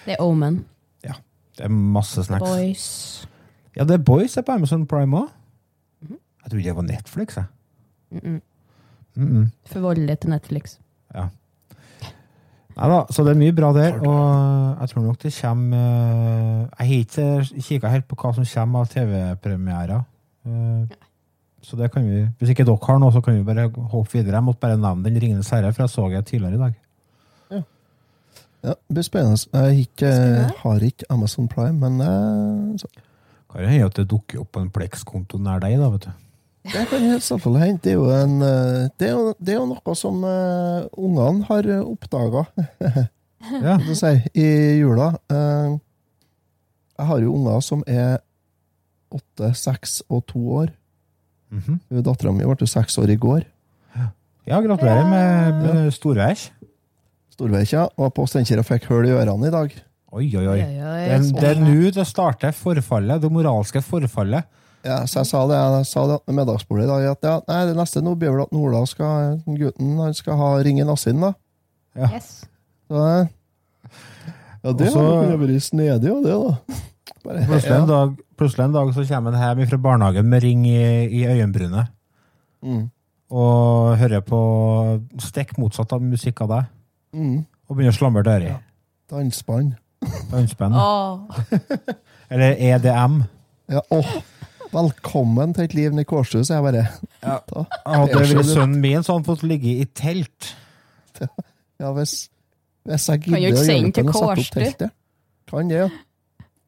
B: Det er Omen. Ja.
A: det er masse snacks.
B: Boys.
A: Ja, det er Boys er på Amazon Prime òg. Jeg trodde det var Netflix, jeg.
B: Mm -mm.
A: Mm -mm.
B: For voldelig til Netflix.
A: Nei da, så det er mye bra der, og jeg tror nok det kommer eh, Jeg har ikke kikka helt på hva som kommer av TV-premierer. Eh, Så det kan vi Hvis ikke dere har noe, så kan vi bare hoppe videre. Jeg måtte bare nevne Den ringenes herre, for jeg så det tidligere i dag.
C: Ja, det blir spennende. Jeg ikke, har ikke Amazon Prime, men eh, så,
A: Kan det hende at det dukker opp på en Plex-konto nær deg, da, vet du.
C: det kan helt selvfølgelig hende. Det er jo, en, eh, det er jo, det er jo noe som uh, ungene har oppdaga
A: Ja.
C: si, i jula. Uh, jeg har jo unger som er åtte, seks og to år.
A: Mhm.
C: Dattera mi ble seks år i går.
A: ja, gratulerer med, med storveis.
C: ja Og på Steinkjer fikk hull i ørene i dag.
A: Oi, oi, oi. Det det er nå det starter forfallet, det moralske forfallet.
C: Ja, så jeg sa det jeg sa det med middagsbordet i dag, at ja, nei, det neste nå blir vel at Nola skal, gutten han skal ha ring i da. Ja.
B: Yes.
C: Så, eh, ja, det
A: Også,
C: hadde vært snedig, av det, da. Bare,
A: Plutselig en dag, plutselig en dag så kommer han hjem fra barnehagen med ring i, i øyenbrynet.
C: Mm,
A: Og hører på stikk motsatt av musikk av deg.
C: mm,
A: Og begynner å slamre dører.
C: Dansspann.
A: Dansband.
B: Åh.
A: Eller EDM.
C: Ja, åh, velkommen til et liv i Kårstø, sier jeg bare.
A: Ja. Hadde det vært sønnen min, så hadde han fått ligge i telt.
C: Ja, hvis, hvis jeg gidder å
B: gjøre
C: hjelpe
B: Kan
C: ham å sette opp teltet. Kan det, ja.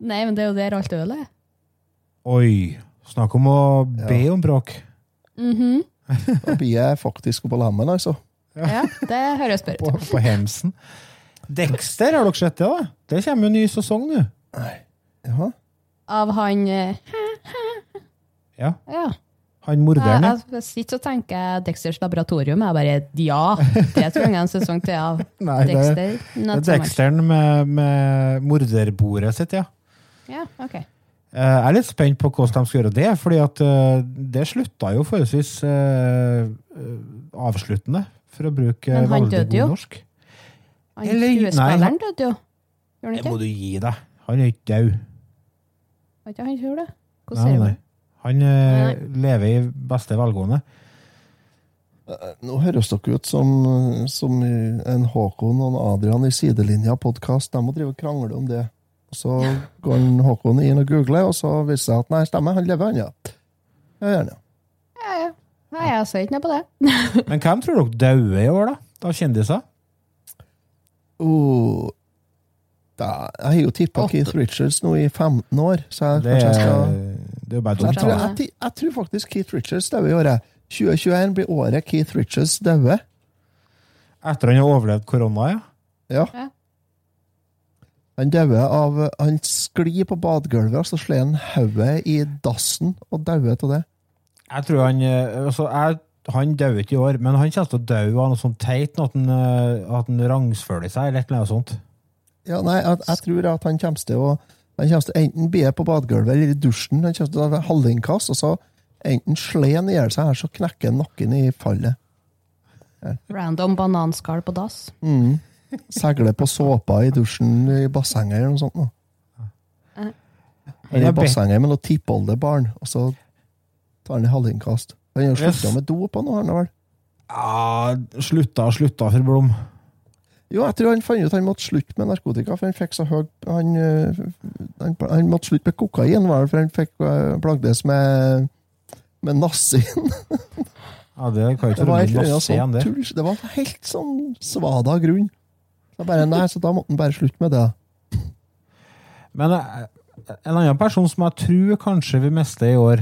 B: Nei, men det er jo der alt ølet er.
A: Oi. Snakk om å be
C: Ja.
A: om bråk.
B: Mhm.
C: Da blir jeg faktisk på lammen, altså.
B: Ja, det høres bra
A: spørre
B: ut.
A: på hemsen. Dexter, har dere sett det? da? Det kommer jo en ny sesong nå.
C: Ja.
B: Av han eh,
A: Ja.
B: Ja.
A: Han morderen. ja.
B: Jeg, jeg sitter og tenker Dexters laboratorium. Jeg bare ja, det trenger jeg en sesong til av.
A: Nei, det,
B: Dexter.
A: det er. Dexteren med, med morderbordet sitt, ja.
B: Ja, ok.
A: Eh, Jeg er litt spent på hvordan de skal gjøre det, fordi at eh, det slutta jo forholdsvis eh, avsluttende, for å bruke
B: Men han
A: veldig
B: døde
A: god
B: jo.
A: norsk.
B: Han
A: Eller- nei,
B: skuespilleren
A: han-
B: døde jo. Gjorde han
A: Det må du gi deg. Han er ikke død.
B: Var ikke han gjorde det? Hvordan
A: Nei,
B: ser
A: nei.
B: det?
A: Han nei. lever i beste velgående.
C: Nå høres dere ut som, som en Håkon og en Adrian i Sidelinja-podkast. De må drive og krangle om det. Så går han Håkon inn og googler, og så viser det seg at nei, stemmer, han lever, han, ja. Ja.
B: Ja, ja. Nei, jeg ser ikke noe på det.
A: Men hvem tror dere dauer i år, da? Av kjendiser?
C: Oh, da, jeg har jo tippa. Keith Richards nå i 15 år, så jeg,
A: Det
C: jeg skal
A: det er bare
C: så jeg, tror, jeg, jeg tror faktisk Keith Richards dauer i året. 2021 blir året Keith Richards dauer.
A: Etter han har overlevd korona, ja.
C: Ja. Han dauer av Han sklir på badegulvet, og så slår han hodet i dassen og dauer av det.
A: Jeg tror han eh, altså, jeg, Han dauer ikke i år, men han kommer til å dø av noe sånt teit, at han, eh, at han rangsføler seg, eller noe sånt.
C: Ja, nei, jeg, jeg tror at han kommer til å han kommer til enten bli på badegulvet eller i dusjen. Han kommer til å ta halvinnkast, og så enten slår han i hjel seg her, så knekker han nakken i fallet.
B: Random bananskall på dass.
C: Mm. Seile på såpa i dusjen i bassenget eller noe sånt. Nå.
B: Eh.
C: Eller i bassenget med noe tippoldebarn, og så tar han i halvinnkast. Han har slutta med dop nå, har han vel?
A: Ja, slutta, slutta for Blom.
C: Jo, jeg tror han fant ut han måtte slutte med narkotika, for han fikk så høy Han, øh, han, han måtte slutte med kokain, var det, for han fikk øh, plagdes med med nasin.
A: Ja, det kan jo
C: Det
A: ikke
C: var, helt,
A: masse
C: sånn
A: det.
C: tull, det var helt sånn svada grunn. Så bare, nei, så da måtte han bare slutte med det.
A: Men eh, en annen person som jeg tror kanskje vi mister i år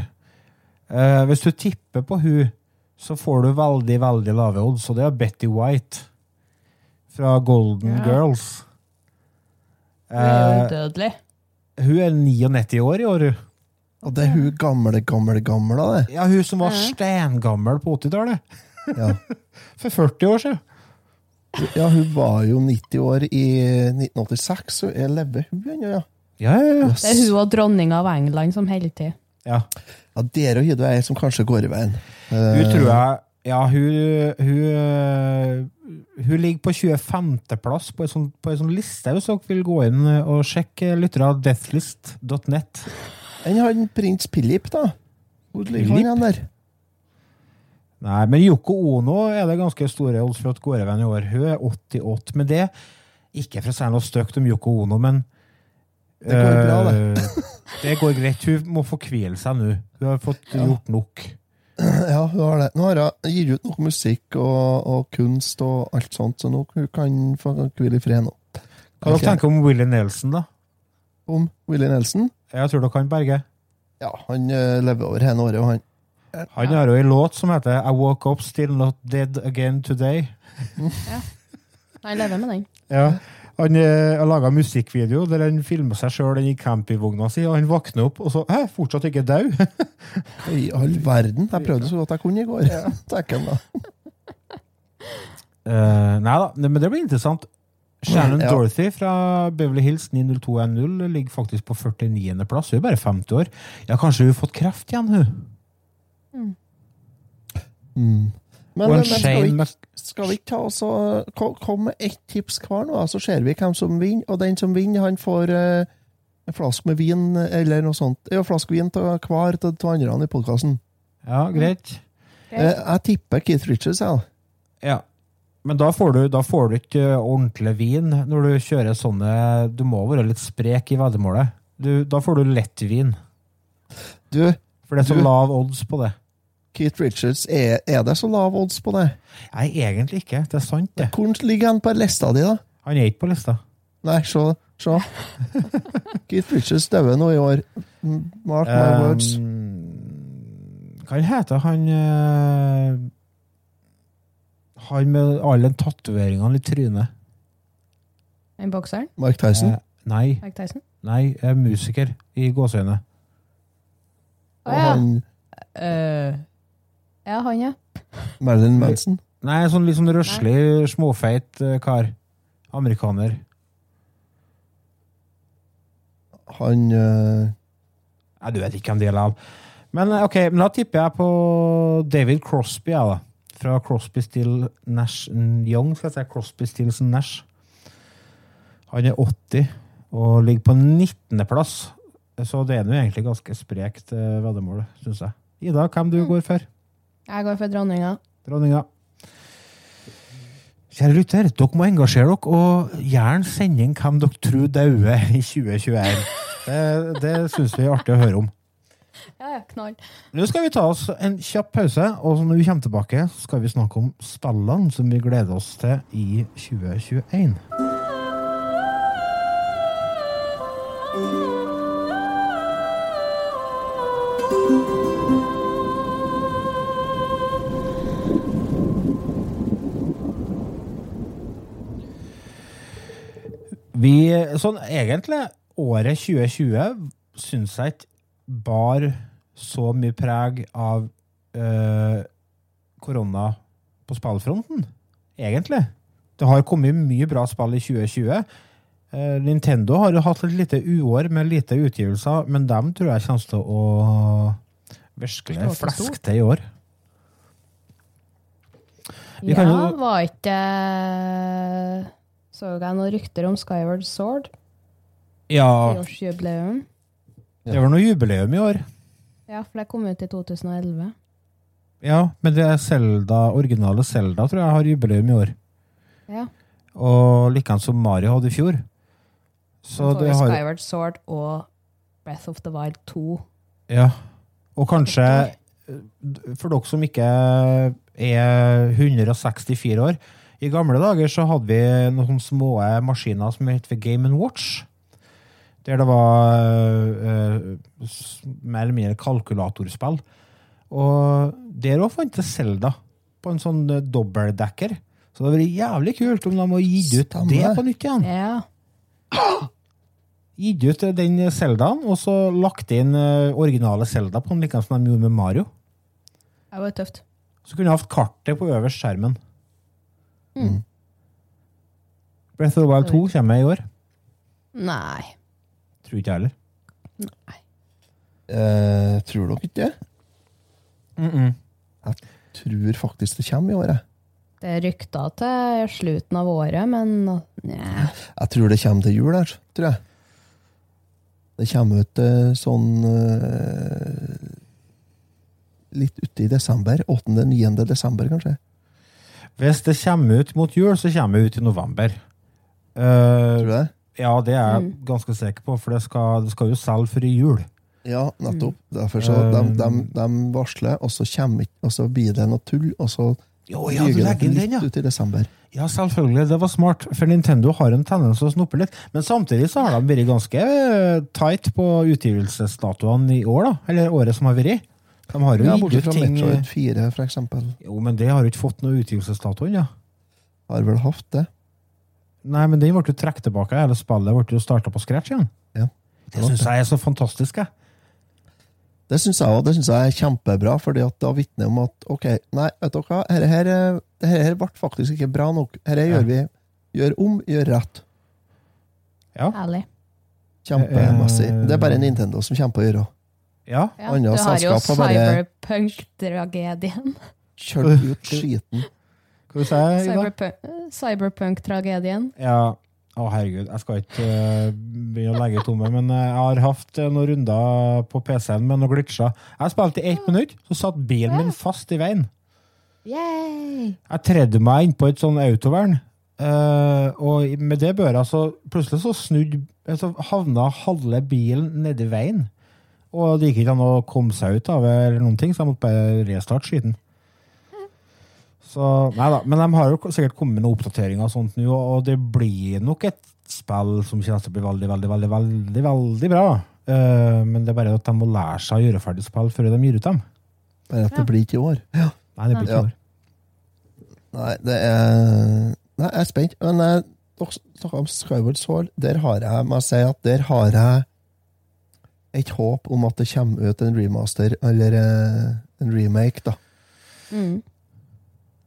A: eh, Hvis du tipper på hun, så får du veldig, veldig lave odds, og det er Betty White fra Golden
B: Ja.
A: Girls.
B: Hun er
A: Eh,
B: udødelig.
A: hun er 99 år i år, hun.
C: Og det er hun gamle, gamle, gamle, det.
A: Ja, hun som var stengammel på 80-tallet.
C: Ja.
A: For 40 år siden.
C: Ja, hun var jo 90 år i 1986, så jeg lever hun ennå, ja.
A: Ja, ja, ja.
B: Det er hun og dronninga av England som holder til.
A: ja.
C: Ja, dere og Hydro er ei som kanskje går i veien.
A: Hun tror jeg Ja, hun, hun, øh, hun ligger på 25.-plass på en sånn, sånn liste, hvis dere vil gå inn og sjekke lyttere av deathlist.net.
C: Enn han prins Philip, da? Hvor ligger han igjen der?
A: Nei, men Yoko Ono er det ganske store odds for at går i i år. Hun er 88. med det Ikke for å si noe stygt om Yoko Ono, men
C: Det går bra, det.
A: øh, det går greit. Hun må få hvile seg nå. Hun har fått gjort nok.
C: Ja, hun har det. Nå har hun gitt ut noe musikk og, og kunst og alt sånt, så nå hun kan få hvile i fred nå.
A: Hva dere tenker om Willie Nelson, da?
C: Om Willy Nelson?
A: Jeg tror dere kan berge.
C: Ja, han eh, lever over hele året, og han
A: Han har jo en låt som heter I Woke Up Still Not Dead Again Today. ja.
B: Han lever med den.
A: Ja. Han eh, har laga musikkvideo der han filmer seg sjøl i campingvogna si, og han våkner opp og så Hæ, fortsatt ikke død?
C: I all verden! Jeg prøvde så godt jeg kunne i går. Ja. da.
A: Uh, nei da, men det blir interessant. Shannon
C: Ja.
A: Dorothy fra Beverly Hills 90210 ligger faktisk på 49. plass. Hun er bare 50 år. Ja, kanskje hun har fått kreft igjen, hun.
C: Mm. Men, men skal, vi, skal vi ikke ta oss og komme med ett tips hver nå, så ser vi hvem som vinner. Og den som vinner, han får eh, en flaske med vin eller noe sånt. Ja, flaske vin til hver av de andre i podkasten.
A: Ja, greit.
C: Eh, jeg tipper Keith Richards, jeg.
A: Ja. Men da får, du, da får du ikke ordentlig vin når du kjører sånne Du må være litt sprek i veddemålet. Da får du lettvin.
C: Du,
A: For det er så
C: Du-
A: lav odds på det.
C: Keith Richards, er, er det så lav odds på det?
A: Nei, egentlig ikke. Det er sant, det.
C: Hvor ligger han på lista di, da?
A: Han er ikke på lista.
C: Nei, se. se. Keith Richards døde nå i år. Mark my words.
A: Um, hva heter han uh, Han med alle tatoveringene i trynet?
B: En bokseren?
C: Mark Tyson.
A: Eh, nei,
B: Mark Tyson?
A: nei, musiker i gåseøyne.
B: Å
C: og
B: ja.
C: han
B: Eh, ja, han, ja.
C: Marilyn Manson.
A: Nei, sånn litt sånn røslig, småfeit eh, kar. Amerikaner.
C: Han eh,
A: Nei, du vet ikke hvem det er. av. Men eh, ok, men da tipper jeg på David Crosby, jeg, da. Fra Crosby Still Nash Young, skal jeg si. Crosby Stills Nash. Han er 80 og ligger på 19. plass. Så det er nå egentlig ganske sprekt eh, veddemål, syns jeg. Ida, hvem du går for?
B: Jeg går for dronninga.
A: Dronninga. Kjære lytter, dere må engasjere dere, og gjerne sende inn hvem dere tror dauer i 2021. Det, det syns vi er artig å høre om.
B: Ja, ja, knall.
A: Nå skal vi ta oss en kjapp pause, og når vi kommer tilbake, skal vi snakke om spillene som vi gleder oss til i 2021. Vi, sånn egentlig, året 2020 syns jeg ikke bar så mye preg av øh, korona på spillfronten, egentlig. Det har kommet mye bra spill i 2020. Uh, Nintendo har jo hatt et lite uår med lite utgivelser, men dem tror jeg kommer til å virkelig fleske til i år. Vi
B: Ja,
A: jo-
B: var ikke Så jeg noen rykter om Skyward Sword?
A: Ja,
B: Tiårsjubileum.
A: det var noe jubileum i år.
B: Ja, for det kom ut i 2011.
A: Ja, men det er Zelda, originale Zelda tror jeg har jubileum i år.
B: Ja.
A: Og likeens som Mario hadde i fjor. Så det har
B: Skyward Sword og Breath of the Wild 2.
A: Ja. Og kanskje, eh, for dere som ikke er 164 år I gamle dager så hadde vi noen små maskiner som het for Game Watch. Der det var uh, mer eller mindre kalkulatorspill. Og der òg fantes Selda på en sånn dobbeldekker, dobbeltdekker. Så det hadde vært jævlig kult om de hadde gitt ut det på nytt igjen.
B: Ja.
A: Gitt ut den Zeldaen, og så lagt inn eh, originale Zelda på den, like som de gjorde med Mario.
B: Det var tøft.
A: Så kunne jeg hatt kartet på øverst skjermen.
B: Mm.
A: Breath of the Wild 2 kommer i år.
B: Nei.
A: Tror ikke jeg heller.
C: Eh, tror dere ikke det?
A: Mm -mm.
C: Tror faktisk det kommer i året.
B: Det er rykter til slutten av året, men Nei.
C: Jeg tror det kommer til jul her, tror jeg. Det kommer ut eh, sånn uh, Litt ute i desember. 8.-9. desember, kanskje.
A: Hvis det kommer ut mot jul, så kommer det ut i november. Uh,
C: Tror du det?
A: ja, det er jeg
B: Mm.
A: ganske sikker på, for det skal, det skal jo selge før i jul.
C: Ja, nettopp. Derfor så de,
A: Um,
C: de, de varsler, og så, kommer, og så blir det noe tull, og så
A: Jo, ja, du
C: ryker det
A: legger inn den, ja.
C: ut i desember.
A: Ja, selvfølgelig. Det var smart, for Nintendo har en tendens til å snoppe litt. Men samtidig så har de vært ganske eh, tight på utgivelsesdatoene i år, da. Eller året som har vært. De har jo
C: Ja, Bortsett fra
A: ting
C: Metroid 4, for eksempel.
A: Jo, men det har jo ikke fått noe utgivelsesdato ennå.
C: Har vel hatt det.
A: Nei, men den ble jo trukket tilbake. Hele spillet ble jo starta på scratch igjen.
C: Ja.
A: Det syns jeg er så fantastisk. jeg.
C: Det syns jeg òg. Det synes jeg er kjempebra, fordi at da vitner om at ok, nei, vet dere hva, dette her, her, dette her ble faktisk ikke bra nok. Dette
A: Ja.
C: gjør vi gjør om, gjør rett. Ja.
B: Herlig.
C: Kjempemessig.
A: Eh,
C: Det er bare Nintendo som kommer på å gjøre.
A: Ja.
B: Ja,
C: Andre
B: du har jo
C: selskap har bare-
B: cyberpunk-tragedien.
C: Kjørt ut skiten.
A: Hva sa jeg, Ida?
B: Cyberpunk- Cyberpunk-tragedien.
A: Ja. Å, herregud. Jeg skal ikke uh, begynne å legge ut om det, men eh, jeg har hatt eh, noen runder på PC-en med noen glitcher. Jeg spilte i ett minutt, så satt bilen min fast i veien.
B: Yay!
A: Jeg tredde meg innpå et sånn autovern, uh, og med det børa så plutselig så snudde så havna halve bilen nedi veien. Og det gikk ikke an å komme seg ut av det, eller noen ting, så jeg måtte bare restarte skiten. Så, nei da, Men de har jo sikkert kommet med noen oppdateringer og sånt nå, og det blir nok et spill som kommer til å bli veldig, veldig, veldig, veldig, veldig bra. Uh, men det er bare at de må lære seg å gjøre ferdig spill før de gir ut dem.
C: Bare at
B: Ja.
C: det blir ikke i år.
A: Nei, det blir ikke
C: Ja.
A: år.
C: Nei, det er Nei, jeg er spent. Men eh, dere snakka om Skyward Sword. Der har jeg må jeg si at der har jeg et håp om at det kommer ut en remaster, eller eh, en remake, da.
B: Mm.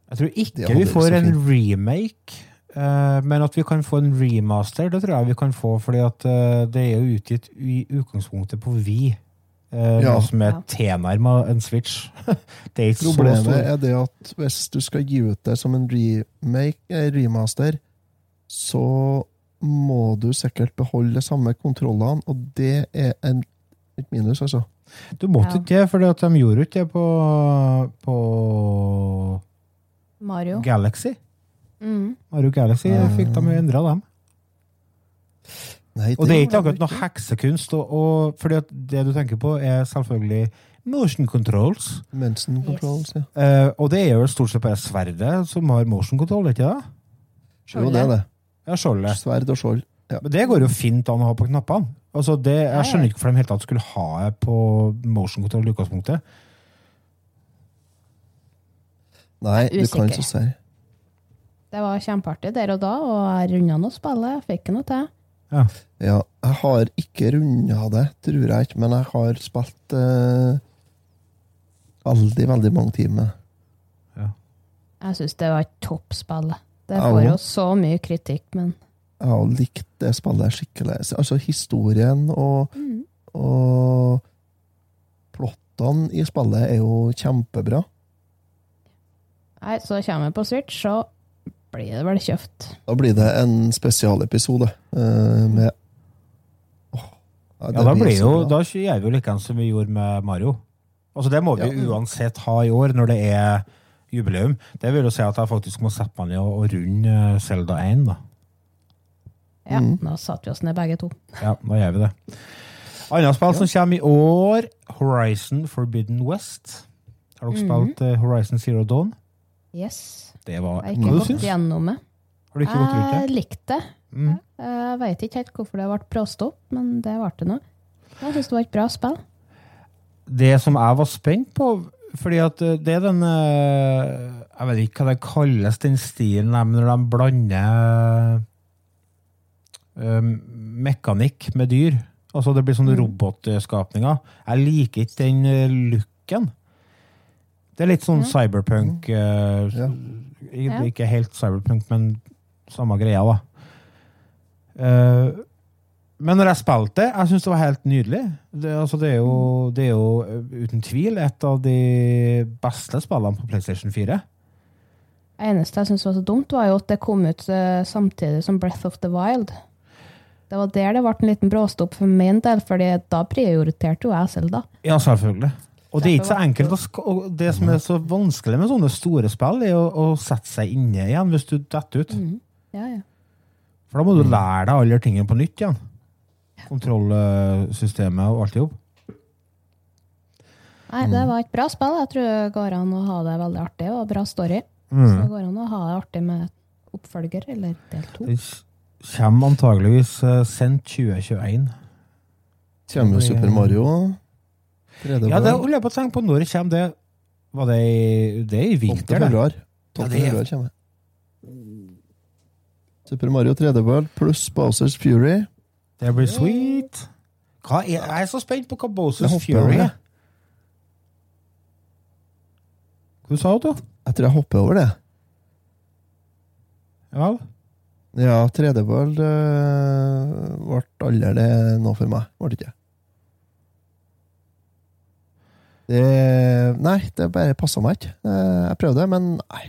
A: Jeg tror ikke vi får en remake, eh, men at vi kan få en remaster, det tror jeg vi kan få, fordi at eh, det er jo utgitt i utgangspunktet på Vi. Uh,
C: Ja.
A: Noe som er
B: temaer
A: tilnærma en Switch. det er ikke så
C: Problemet
A: stor.
C: er det at hvis du skal gi ut det som en remake, eh, remaster, så må du sikkert beholde de samme kontrollene, og det er en, et minus, altså.
A: Du måtte
B: Ja.
A: ikke det, for de gjorde ikke det på, på
B: Mario.
A: Galaxy.
B: Mm.
A: Mario Galaxy fikk de endra dem.
C: Nei,
A: Og det er ikke akkurat noe heksekunst, og, og, fordi at det du tenker på, er selvfølgelig motion controls.
C: Mensen controls, ja.
A: Eh, og det er jo stort sett bare sverdet som har motion control, ikke det?
C: Jo, det er det.
A: Ja, skjoldet.
C: Sverd og skjold. Ja.
A: Men det går jo fint an å ha på knappene. Altså det,
B: Ja, ja.
A: jeg skjønner ikke hvorfor de helt tatt skulle ha det på motion control i utgangspunktet.
C: Nei, du kan
B: ikke
C: så si.
B: Det var kjempeartig der og da, og jeg runda nå spillet. Jeg fikk noe til.
A: Ja.
C: Ja, jeg har ikke runda det, tror jeg ikke, men jeg har spilt eh, veldig, veldig mange timer.
B: Jeg syns det var et toppspill. Det får jo så mye kritikk, men
C: Jeg har likt det spillet skikkelig. Altså historien og,
B: mm.
C: og plottene i spillet er jo kjempebra.
B: Nei, så kommer vi på Switch, så blir det vel kjøpt.
C: Da blir det en spesialepisode uh, med oh,
A: Ja,
C: det
A: da,
C: blir
A: blir jo, da gjør vi jo likeens som vi gjorde med Mario. Altså Det må vi
C: Ja.
A: uansett ha i år, når det er jubileum. Det vil jo si at jeg faktisk må sette meg ned og, og runde Selda 1. da.
B: Ja,
C: Mm.
B: nå satte vi oss ned begge to.
A: Ja, da gjør vi det. Annet spill som kommer i år, Horizon Forbidden West. Har dere
B: Mhm.
A: spilt mm. Horizon Zero Dawn?
B: Yes.
A: Det var
B: Jeg har ikke gått gjennom det.
A: Har du ikke gått rundt
B: Jeg likte det.
A: Mm.
B: Jeg vet ikke helt hvorfor det ble blåst opp, men det ble det nå. Jeg syns det var et bra spill.
A: Det som jeg var spent på fordi at eh, det er den eh, Jeg vet ikke hva det kalles, den stilen når de blander eh, mekanikk med dyr. Altså Det blir sånne
B: Mm.
A: robotskapninger. Jeg liker ikke den eh, looken. Det er litt sånn
B: Ja.
A: cyberpunk eh,
C: Ja.
A: ikke, helt cyberpunk, men samme greia, da. Eh, men når jeg spilte det, jeg syns det var helt nydelig. Det, altså, det, er jo, det er jo uten tvil et av de beste spillene på PlayStation 4.
B: Det eneste jeg syntes var så dumt, var jo at det kom ut samtidig som Breath of the Wild. Det var der det ble en liten bråstopp for min del, fordi da prioriterte jo jeg selv, da.
A: Ja, selvfølgelig. Og det er ikke så enkelt å og Det som er så vanskelig med sånne store spill, er å, å sette seg inne igjen hvis du detter ut.
B: Mm. Ja, ja.
A: For da må du lære deg alle tingene på nytt igjen. Kontrollsystemet og alt i hop.
B: Nei,
A: Mm.
B: det var et bra spill. Jeg tror det går an å ha det veldig artig, og bra story. Så
A: Mm.
B: det går an å ha det artig med oppfølger, eller del to.
A: Det kommer antageligvis eh, sendt 2021.
C: Kommer jo Super Mario. 3D
A: Ja, det holder jeg på å tenke på. Når kommer det? Var det i, det er i
C: 12.
A: vinter, det?
C: februar. 12.
A: Ja, det er-
C: Super Mario 3D World pluss Bowsers Fury.
A: Det blir sweet. Er, jeg er så spent på hva Bowsers Fury er.
C: det.
A: Hva sa du?
C: Jeg tror jeg hopper over det.
A: Ja,
C: Ja, 3D World øh, ble aldri det nå for meg. Ble det ikke. Det Nei, det bare passa meg ikke. Eh, Jeg prøvde, men nei.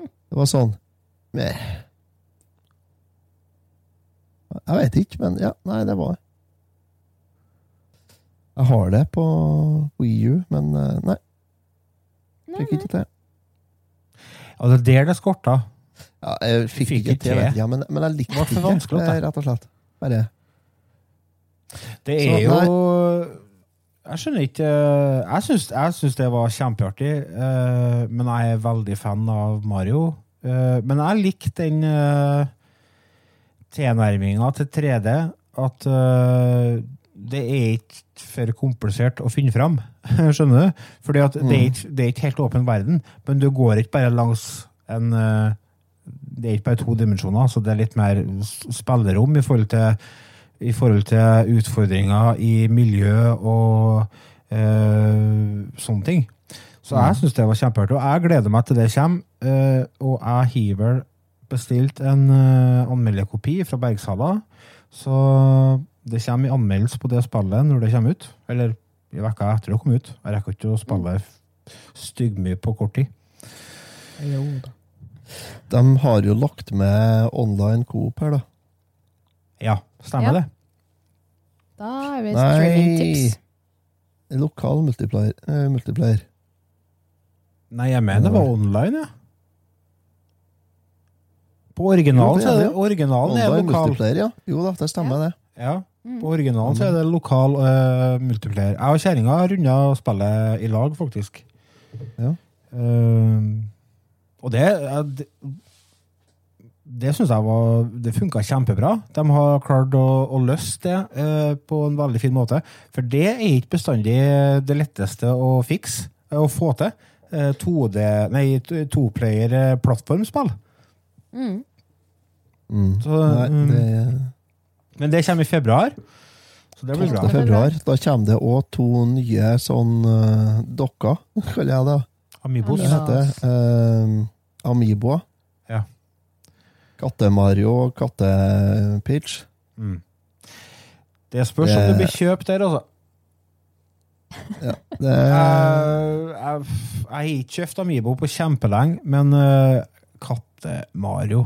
C: Det var sånn Meh. Jeg vet ikke, men ja, nei, det var Jeg har det på Wii U, men eh, nei,
B: Nei,
C: fikk ikke til.
A: ja, det er der det skorta.
C: Ja, jeg fikk,
A: Fikk
C: ikke til, Ja, men, men jeg likte
A: Det
C: ikke, eh, rett og slett. Bare
A: Det
C: Så,
A: er jo Jeg skjønner ikke Jeg syns, det var kjempeartig, eh, men jeg er veldig fan av Mario. Eh, men jeg likte den tilnærminga til 3D at det er ikke for komplisert å finne fram. Skjønner du? Fordi det, er ikke, det er ikke helt åpen verden, men du går ikke bare langs en Det er ikke bare to dimensjoner, så det er litt mer spillerom i forhold til i forhold til utfordringer i miljø og eh, sånne ting. Så jeg syns det var kjempeartig, og jeg gleder meg til det kommer. eh, og jeg har vel bestilt en uh, anmelderkopi fra Bergsala, så det kommer i anmeldelse på det spillet når det kommer ut. Eller i vekka etter det kom ut. Jeg rekker ikke å spille styggmye på kort tid.
B: Jo da.
C: De har jo lagt med online coop her, da.
A: Ja, stemmer
B: Ja.
A: det.
B: Da er vi
C: Nei.
B: streamingtips.
C: Lokal multiplayer. eh, multiplayer.
A: Nei, jeg mener det var online, ja. På originalen,
C: Jo, det
A: så
C: er
A: er
C: det,
A: det,
C: ja.
A: originalen er
C: Online
A: lokal.
C: multiplayer, ja. Jo da, det stemmer, det.
A: Ja,
B: Mm.
A: på originalen så er det lokal eh, multiplayer. Jeg og kjerringa runda spillet i lag, faktisk.
C: Ja.
A: Eh, og det Det, det syns jeg var Det funka kjempebra. De har klart å, å løse det eh, på en veldig fin måte. For det er ikke bestandig det letteste å fikse, eh, å få til. Eh, 2D Nei, toplayer eh, plattformspill.
B: Mm.
C: Mm.
A: Så,
C: Nei,
A: mm.
C: det
A: Men det kommer i februar, så det blir
C: 12.
A: bra.
C: februar. Da kommer det òg to nye sånn uh, dokker, kaller jeg det.
A: Amibos.
C: Det heter uh, Amiboa.
A: Ja.
C: Katte-Mario og Katte-Peach.
A: Mm. Det spørs om
C: Det-
A: det blir kjøpt der, altså.
C: Det
A: Jeg har ikke kjøpt Amibo på kjempelenge, men uh, Katte-Mario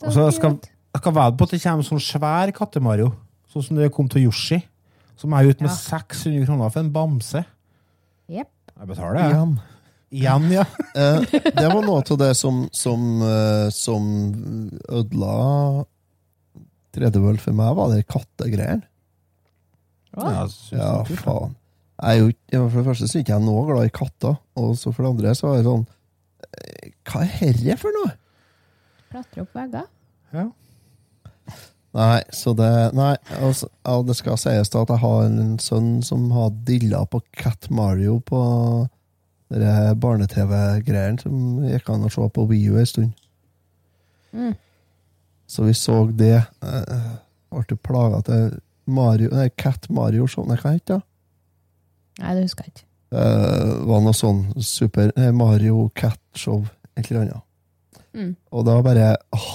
B: Så
A: Og så skal, jeg skal vedde på at det kommer sånn svær Katte-Mario, sånn som det kom til Yoshi, som er ute med
B: Ja.
A: 600 kroner for en bamse.
B: Yep.
A: Jeg betaler det. jeg.
C: igjen.
A: Igjen, ja.
C: Eh, det var noe av det som, som, eh, som ødela 3D-World for meg, var det kattegreiene.
A: Ja,
C: Ja,
A: var
C: faen. Jeg er jo, ikke- for det første så er ikke jeg noe glad i katter, og så for det andre så er det sånn eh, Hva er herre for noe?
B: Klatre opp vegger.
A: Ja.
C: Nei, så det Nei, altså, ja, det skal sies da at jeg har en sønn som har dilla på Cat Mario på de barne-TV-greiene som gikk an å se på WiiU en stund.
B: Mm.
C: Så vi så det. Uh, ble jo plaga til Mario Nei, Cat Mario Show. Nei, hva het det?
B: Nei, det husker jeg ikke.
C: Det var noe sånn Super nei, Mario Cat Show, et eller annet.
B: Mm.
C: Og da bare åh,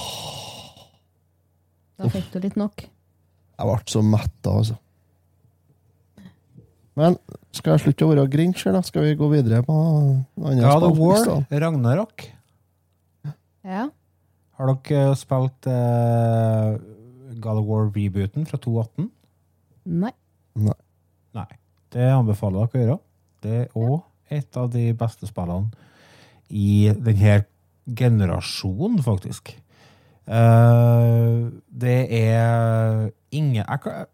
B: Da fikk du litt nok.
C: Jeg ble så metta, altså. Men skal jeg slutte å være Grinch, eller skal vi gå videre på andre?
A: God of War. Ragnarok.
B: Ja.
A: Har dere spilt uh, God of War-rebooten fra 2018?
B: Nei.
A: Nei. Nei. Det anbefaler dere å gjøre. Det er òg et av de beste spillene i denne generasjonen, faktisk. Uh, det er ingen jeg,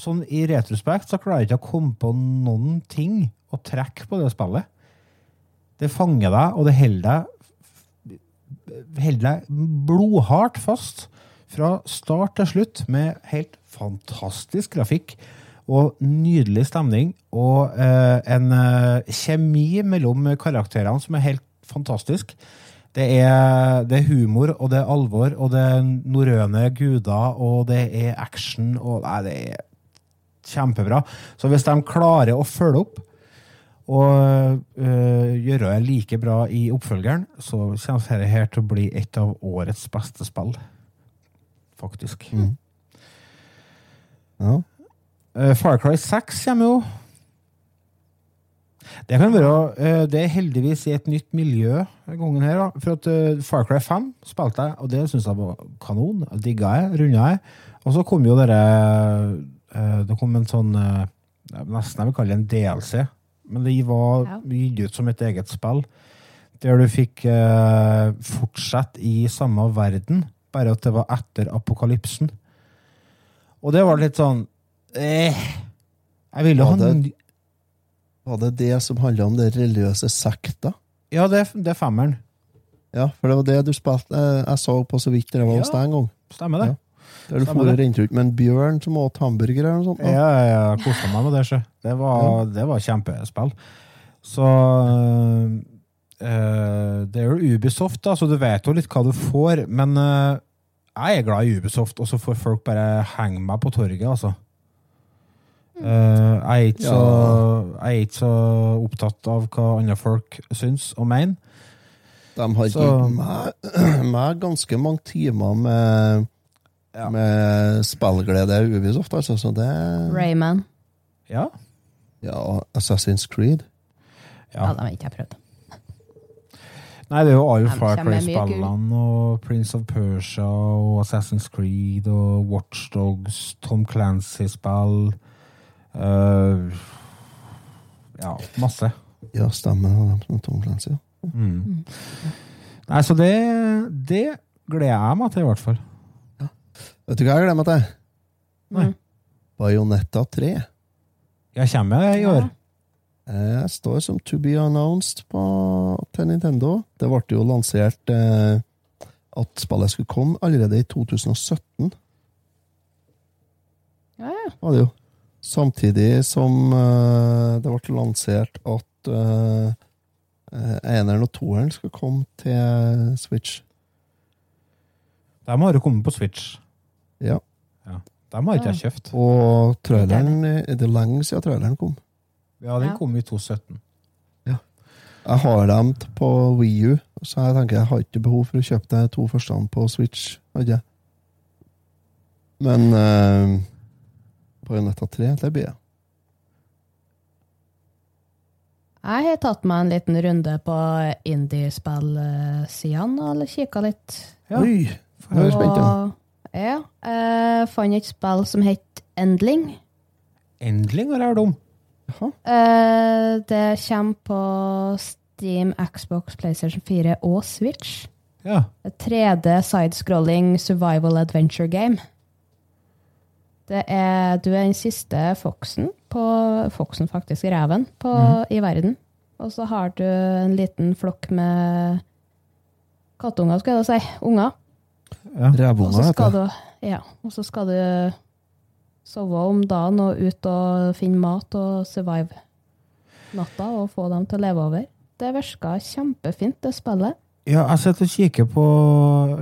A: Sånn i retrospekt så klarer jeg ikke å komme på noen ting å trekke på det spillet. Det fanger deg, og det holder deg holder deg blodhardt fast fra start til slutt med helt fantastisk grafikk og nydelig stemning og eh, en eh, kjemi mellom karakterene som er helt fantastisk. Det er, det er humor, og det er alvor, og det er norrøne guder, og det er action, og nei, det er kjempebra. Så hvis de klarer å følge opp og øh, gjøre det like bra i oppfølgeren, så kommer dette her til å bli et av årets beste spill. Faktisk.
C: Mm. Ja.
A: Eh, Far Cry 6 kommer jo. Det kan være eh, Det er heldigvis i et nytt miljø gangen her. Da. For at Far Cry 5 spilte jeg, og det syns jeg var kanon. Digga jeg, runda jeg. Og så kom jo dere Det kom en sånn eh, Nesten jeg vil kalle det en DLC. Men det var
B: Ja.
A: gitt ut som et eget spill. Der du fikk eh, fortsette i samme verden, bare at det var etter apokalypsen. Og det var litt sånn eh, Jeg ville ha en
C: Var det det som handla om det religiøse sekta?
A: Ja, det, det er femmeren.
C: Ja, for det var det du spilte eh, Jeg så på så vidt da jeg var hos
A: Ja.
C: deg en gang.
A: Stemmer det?
C: Ja. Og
A: det.
C: rente ut med en bjørn som åt hamburger eller noe sånt.
A: Ja,
C: da.
A: ja, ja, kosa meg med det. sjø. Det var, det var kjempespill. Så øh, Det er jo Ubisoft, da, så du vet jo litt hva du får. Men øh, jeg er glad i Ubisoft, og så får folk bare henge meg på torget, altså. Uh, jeg, er ikke så, jeg er ikke så opptatt av hva andre folk syns og mener.
C: De har gitt meg, meg ganske mange timer med,
A: Ja.
C: med spillglede i Ubisoft, altså. Så det
B: Rayman.
A: Ja.
C: Ja, Assassin's Creed.
B: Ja,
A: ja.
B: de har ikke jeg prøvd.
A: Nei, det er jo alle Far Cry-spillene og Prince of Persia og Assassin's Creed og Watchdogs, Tom Clancy-spill uh, Ja, masse.
C: Ja, stemmer. det dem som Tom Clancy. ja.
A: Mm. Nei, så det, det gleder jeg meg til, i hvert fall.
C: Vet du hva jeg glemmer til?
A: Nei.
B: Mm.
C: Bajonetta 3.
A: Jeg kommer i år.
C: Jeg står som to be announced på, til Nintendo. Det ble jo lansert eh, at spillet skulle komme allerede i 2017.
B: Ja, ja.
C: var det jo. Samtidig som eh, det ble lansert at eh, eneren og toeren skal komme til Switch.
A: De har jo kommet på Switch.
C: Ja.
A: Dem har ikke jeg kjøpt.
C: Og traileren er det lenge siden traileren kom.
A: Ja, den kom i 2017.
C: Jeg har dem på Wii U, så jeg tenker jeg har ikke behov for å kjøpe de to første på Switch. Jeg. Men På Bayonetta 3, det blir jeg.
B: Jeg har tatt meg en liten runde på indiespill-sidene og kikka litt.
A: Ja.
C: Oi! Nå er jeg spent. Ja.
B: Jeg fant et spill som het Endling.
A: Endling, har er det om.
B: Eh, det kommer på Steam, Xbox, PlayStation 4 og Switch.
A: Ja.
B: Et 3D sidescrolling survival adventure game. Det er, du er den siste foksen, på, foksen faktisk, reven, på, i verden. Og så har du en liten flokk med kattunger, skal jeg da si. Unger.
A: Ja.
B: Så skal
C: heter det.
B: ja, og så skal du sove om dagen og ut og finne mat og survive natta og få dem til å leve over. Det virka kjempefint, det spillet.
A: Ja, jeg sitter og kikker på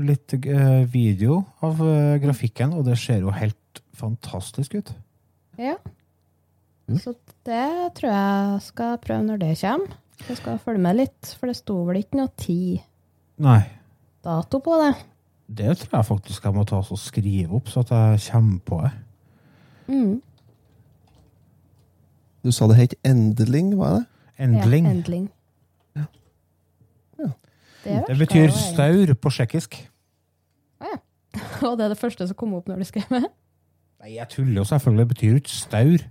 A: litt eh, video av eh, grafikken, og det ser jo helt fantastisk ut.
B: Ja.
C: Mm.
B: Så det tror jeg skal prøve når det kommer. Jeg skal følge med litt, for det sto vel ikke noe tid
A: Nei,
B: dato på det.
A: Det tror jeg faktisk jeg må ta og skrive opp, så at jeg kommer på det.
B: Mm.
C: Du sa det het Endling, var det?
A: Endling.
B: Ja, endling.
C: Ja.
B: Det,
A: Det betyr staur på tsjekkisk.
B: Og det er det første som kom opp når du skrev det.
A: Nei, jeg tuller jo selvfølgelig. Det betyr jo ikke staur.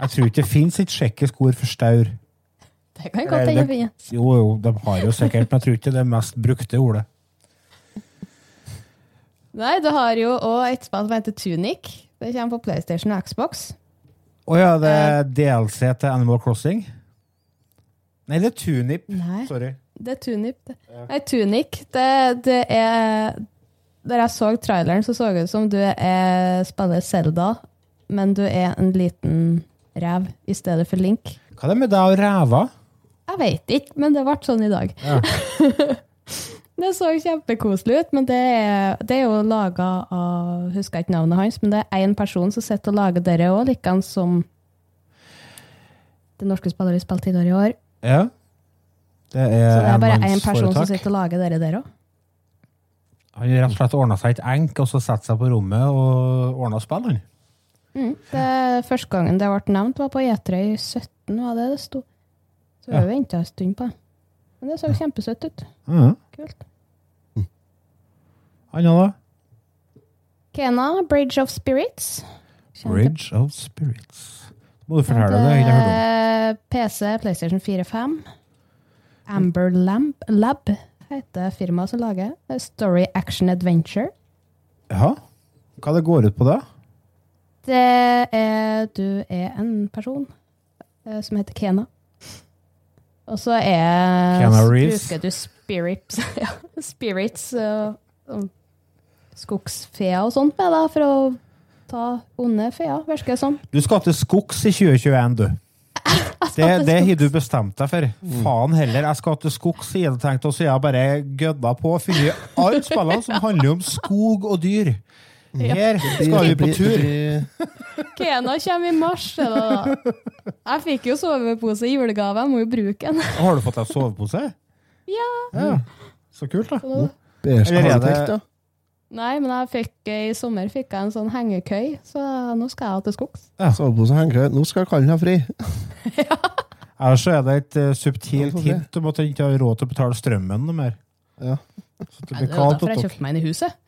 A: Jeg tror ikke det fins et tsjekkisk ord for staur.
B: Det kan godt hende finnes.
A: Jo, jo, de har jo sikkert, men jeg tror ikke det er mest brukte ordet.
B: Nei, du har jo òg et spill som heter Tunic. Det kommer på PlayStation og Xbox.
A: Å ja, det er DLC til Animal Crossing? Nei, det er Tunip.
B: Nei,
A: Sorry.
B: det er Tunip. Nei, Tunic, det, det er Da jeg så traileren, så så det ut som du er, spiller Zelda, men du er en liten rev i stedet for Link.
A: Hva er det med deg og ræva?
B: Jeg veit ikke, men det ble sånn i dag.
A: Ja.
B: Det så kjempekoselig ut, men det er, det er jo laga av Husker ikke navnet hans, men det er én person som sitter og lager dere òg, likeens som det norske spiller vi spilte tidligere i år.
A: ja. Det er,
B: Så det er bare én person som sitter og lager dere der òg.
A: Han har rett og slett ordna seg et enk, og så satt seg på rommet og ordna spill, han.
B: Mm. Det Første gangen det ble nevnt, var på E3 i 17, var det det sto. Så vi
A: Ja.
B: venta en stund på det. Men det så kjempesøtt ut.
A: Mm.
B: Kult.
A: Anna, da?
B: Kena, Bridge of Spirits. Kjente-
A: Bridge of Spirits. Må du fortelle det? Jeg har hørt om.
B: Eh, PC, PlayStation 4-5. Amber Lamp, Lab heter firmaet som lager. Er Story Action Adventure.
A: Ja. Hva det går ut på da?
B: Det er Du er en person eh, som heter Kena. Og så er
A: Kena Reeves.
B: Bruker du spirits, ja, spirits og, og skogsfeer og sånt med, da, for å ta onde feer, virker det som.
A: Du skal til skogs i 2021, du. Det, det har du bestemt deg for. Faen heller, jeg skal til skogs, sier jeg tenkt, og så har jeg bare gødda på og funnet alle spillene som handler om skog og dyr. Her skal vi på tur.
B: Kena kommer i mars. da. Jeg fikk jo sovepose i julegave, jeg må jo bruke den.
A: Har du fått deg sovepose?
B: Ja.
A: Ja. Så kult, da.
C: Beige
A: Eller er det-
C: halvtelt, ja.
B: Nei, men jeg fikk, i sommer fikk jeg en sånn hengekøy, så nå skal jeg til skogs.
C: Sovepose og hengekøy. Nå skal Kallen ha fri.
A: Ellers er det et uh, subtilt hint om at jeg ikke har råd til å betale strømmen noe mer.
C: Ja.
A: Så det blir ja,
B: Det var derfor jeg kjøpte meg inn i huset.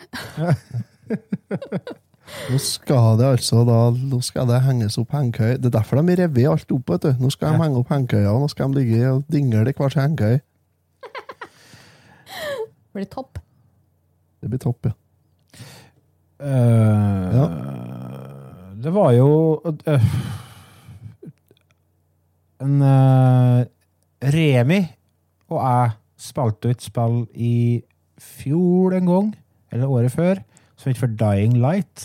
C: Nå skal det altså da Nå skal det henges opp hengekøy. Det er derfor de rever alt opp. vet du. Nå skal de
A: Ja.
C: henge opp hengekøya, nå skal de ligge og dingle i hver sin hengekøy.
B: Det blir topp.
C: Det blir topp, ja.
A: Eh, Det var jo uh, en uh, Remi og jeg spilte ut et spill i fjor en gang, eller året før, som heter for Dying Light.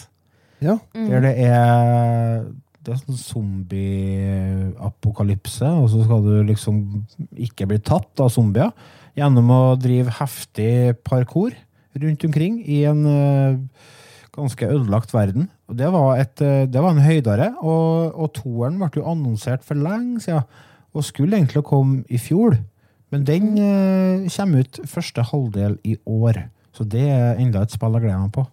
C: Ja,
B: Mm.
A: Der det er det er sånn zombie-apokalypse, og så skal du liksom ikke bli tatt av zombier gjennom å drive heftig parkour rundt omkring i en eh, ganske ødelagt verden. Og det var, et, eh, det var en høydare, og, og toeren ble jo annonsert for lenge siden, og skulle egentlig komme i fjor. Men den eh, kommer ut første halvdel i år. Så det er enda et spill jeg gleder meg på.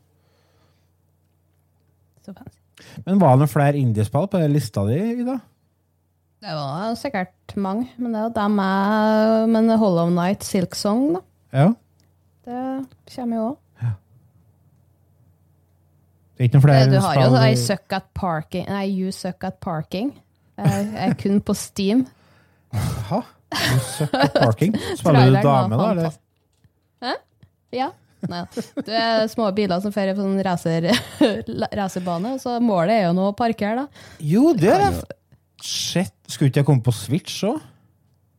B: Så fancy.
A: Men var det noen flere indiespill på den lista di, Ida?
B: Det var sikkert mange, men det er jo dem jeg Men Hollow Night, Silk Song, da.
A: Ja.
B: Det kommer jo òg.
A: Det er ikke noen flere
B: Du har jo I suck at parking Nei, You suck at parking. Jeg jeg er kun på Steam.
A: Jaha? You Suck At parking. Spiller du dame, da? eller?
B: Hæ? Ja. Nei, det er små biler som fører på sånn racer, racerbane, så målet er jo nå å parkere, da.
A: Jo, det er det. Shit. Skulle ikke jeg komme på Switch òg?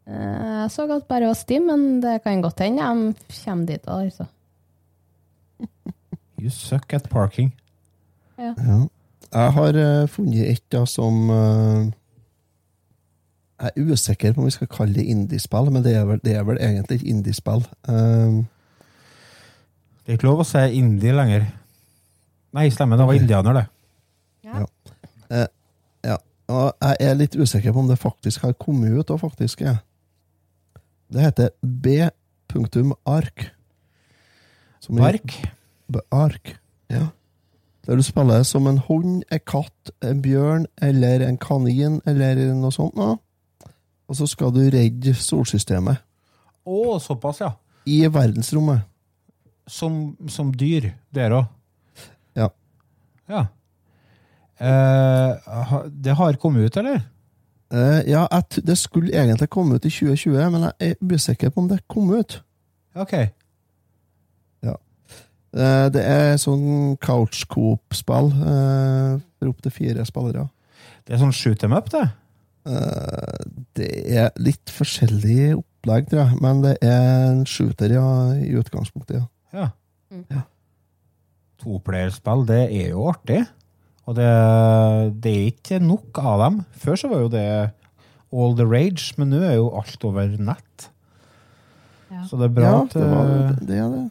B: Eh, Jeg så at bare var Steam, men det kan godt hende de kommer dit òg, altså.
A: You suck at parking.
C: Ja. Jeg har uh, funnet et da som uh, Jeg er usikker på om vi skal kalle det indiespill, men det er vel, det er vel egentlig et indiespill. Uh,
A: Det er ikke lov å si indie lenger. Nei, stemmer. Det var indianer, det.
C: ja. Og jeg er litt usikker på om det faktisk har kommet ut, og faktisk er. Det heter B.ark. Som
A: Bark.
C: Ark. Ja. Der du spiller som en hund, en katt, en bjørn eller en kanin eller noe sånt. nå. Og så skal du redde solsystemet
A: Å, såpass, ja.
C: i verdensrommet.
A: Som, som dyr, dere òg.
C: Ja.
A: Ja. Eh, det har kommet ut, eller?
C: Eh, ja, det skulle egentlig komme ut i 2020, men jeg er usikker på om det kom ut.
A: Ok.
C: Eh, det er sånn couch coop-spill uh, for opptil fire spillere.
A: Det er sånn shoot them up, det.
C: Eh, det er litt forskjellig opplegg, tror jeg, men det er en shooter ja, i utgangspunktet. ja.
A: Ja.
B: Mm.
C: Ja.
A: Toplayerspill, det er jo artig. Og det, det er ikke nok av dem. Før så var jo det all the rage, men nå er jo alt over nett.
B: Ja.
A: Så det er bra
C: ja,
A: at
C: det, var,
A: eh,
C: det er det.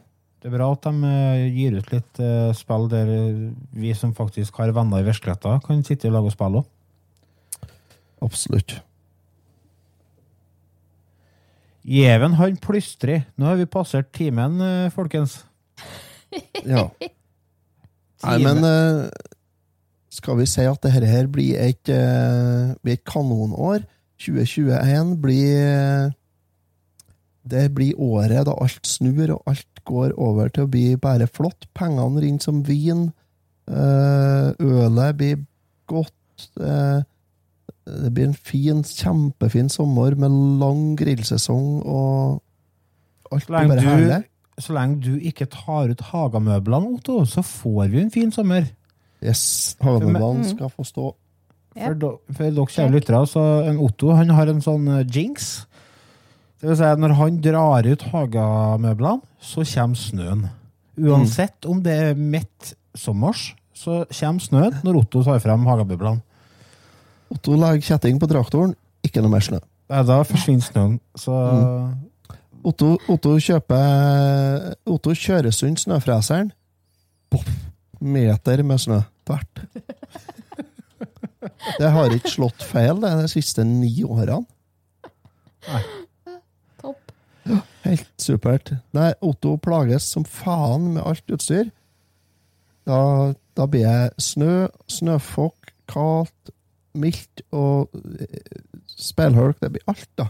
A: Det er bra at de eh, gir ut litt eh, spill der vi som faktisk har venner i virkeligheten, kan sitte og lage spill òg.
C: Absolutt.
A: Gjeven, han plystrer. Nå har vi passert timen, folkens.
C: Ja. Nei, men eh, skal vi si at dette her blir et, eh, blir et kanonår? 2021 blir eh, Det blir året da alt snur, og alt går over til å bli bare flott. Pengene renner som vin. eh, ølet blir godt. det blir en fin, kjempefin sommer med lang grillsesong, og alt blir bare herlig.
A: Så lenge du ikke tar ut hagemøblene, Otto, så får vi en fin sommer.
C: Yes, hagemøblene
B: Mm.
C: skal få stå.
A: For, do, for dere kjære lyttere, så en Otto han har en sånn eh, jinx. Det vil si, at når han drar ut hagemøblene, så kommer snøen. Uansett om det er midtsommers, så kommer snøen når Otto tar frem hagemøblene.
C: Otto legger kjetting på traktoren, ikke noe mer snø.
A: Nei, Da forsvinner snøen. Så
C: Otto, Otto kjøper Otto kjører sund snøfreseren. Poff! Meter med snø. Tvert. Det har ikke slått feil det de siste ni årene.
B: Topp.
C: Helt supert. Nei, Otto plages som faen med alt utstyr. Da, da blir jeg snø, snøfokk, kaldt, mildt og spelhulk. Det blir alt, da.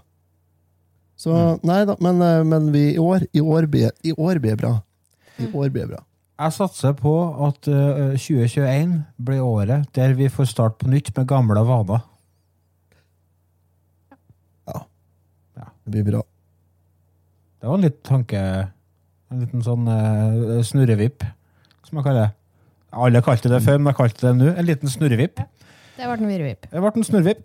C: Så nei da, men, eh, men vi, i, år, i, år blir, det bra. I år blir det bra.
A: Jeg satser på at eh, 2021 blir året der vi får starte på nytt med gamle vaner.
C: Det blir bra.
A: Det var en liten tanke En liten sånn uh, snurrevipp, som jeg kaller det. Alle kalte det før, men jeg kalte det nå. En liten snurrevipp.
B: Det ble en virrevipp.
A: Det ble en snurrevipp.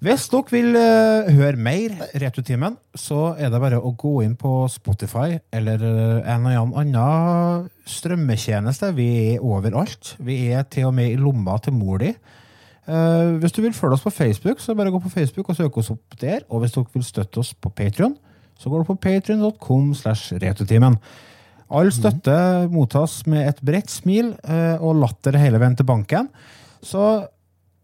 A: Hvis dere vil uh, høre mer Returtimen, så er det bare å gå inn på Spotify eller eh, en eller annen strømmetjeneste. Vi er overalt. Vi er til og med i lomma til mor di. Uh, hvis du vil følge oss på Facebook, så bare gå på Facebook og søk oss opp der. Og hvis dere vil støtte oss på Patreon, så går du på patreon.com slash returtimen. All støtte mottas med et bredt smil uh, og latter hele veien til banken. Så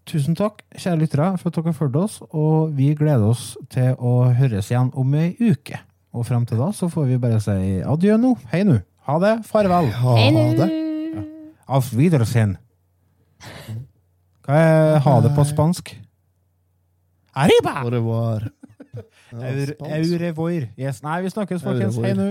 A: tusen takk, kjære lyttere, for at dere fulgte oss, og vi gleder oss til å høres igjen om ei uke. Og frem til da så får vi bare si adjø nå. Hei nå. Ha det. Farvel.
C: Ha
B: Hei
C: det.
B: nå!
A: Auf Wiedersehen. Hva er ha det på spansk? Arriba!
C: Au revoir. Ja,
A: Au revoir. Yes. Nei, vi snakkes, folkens. Hei nå.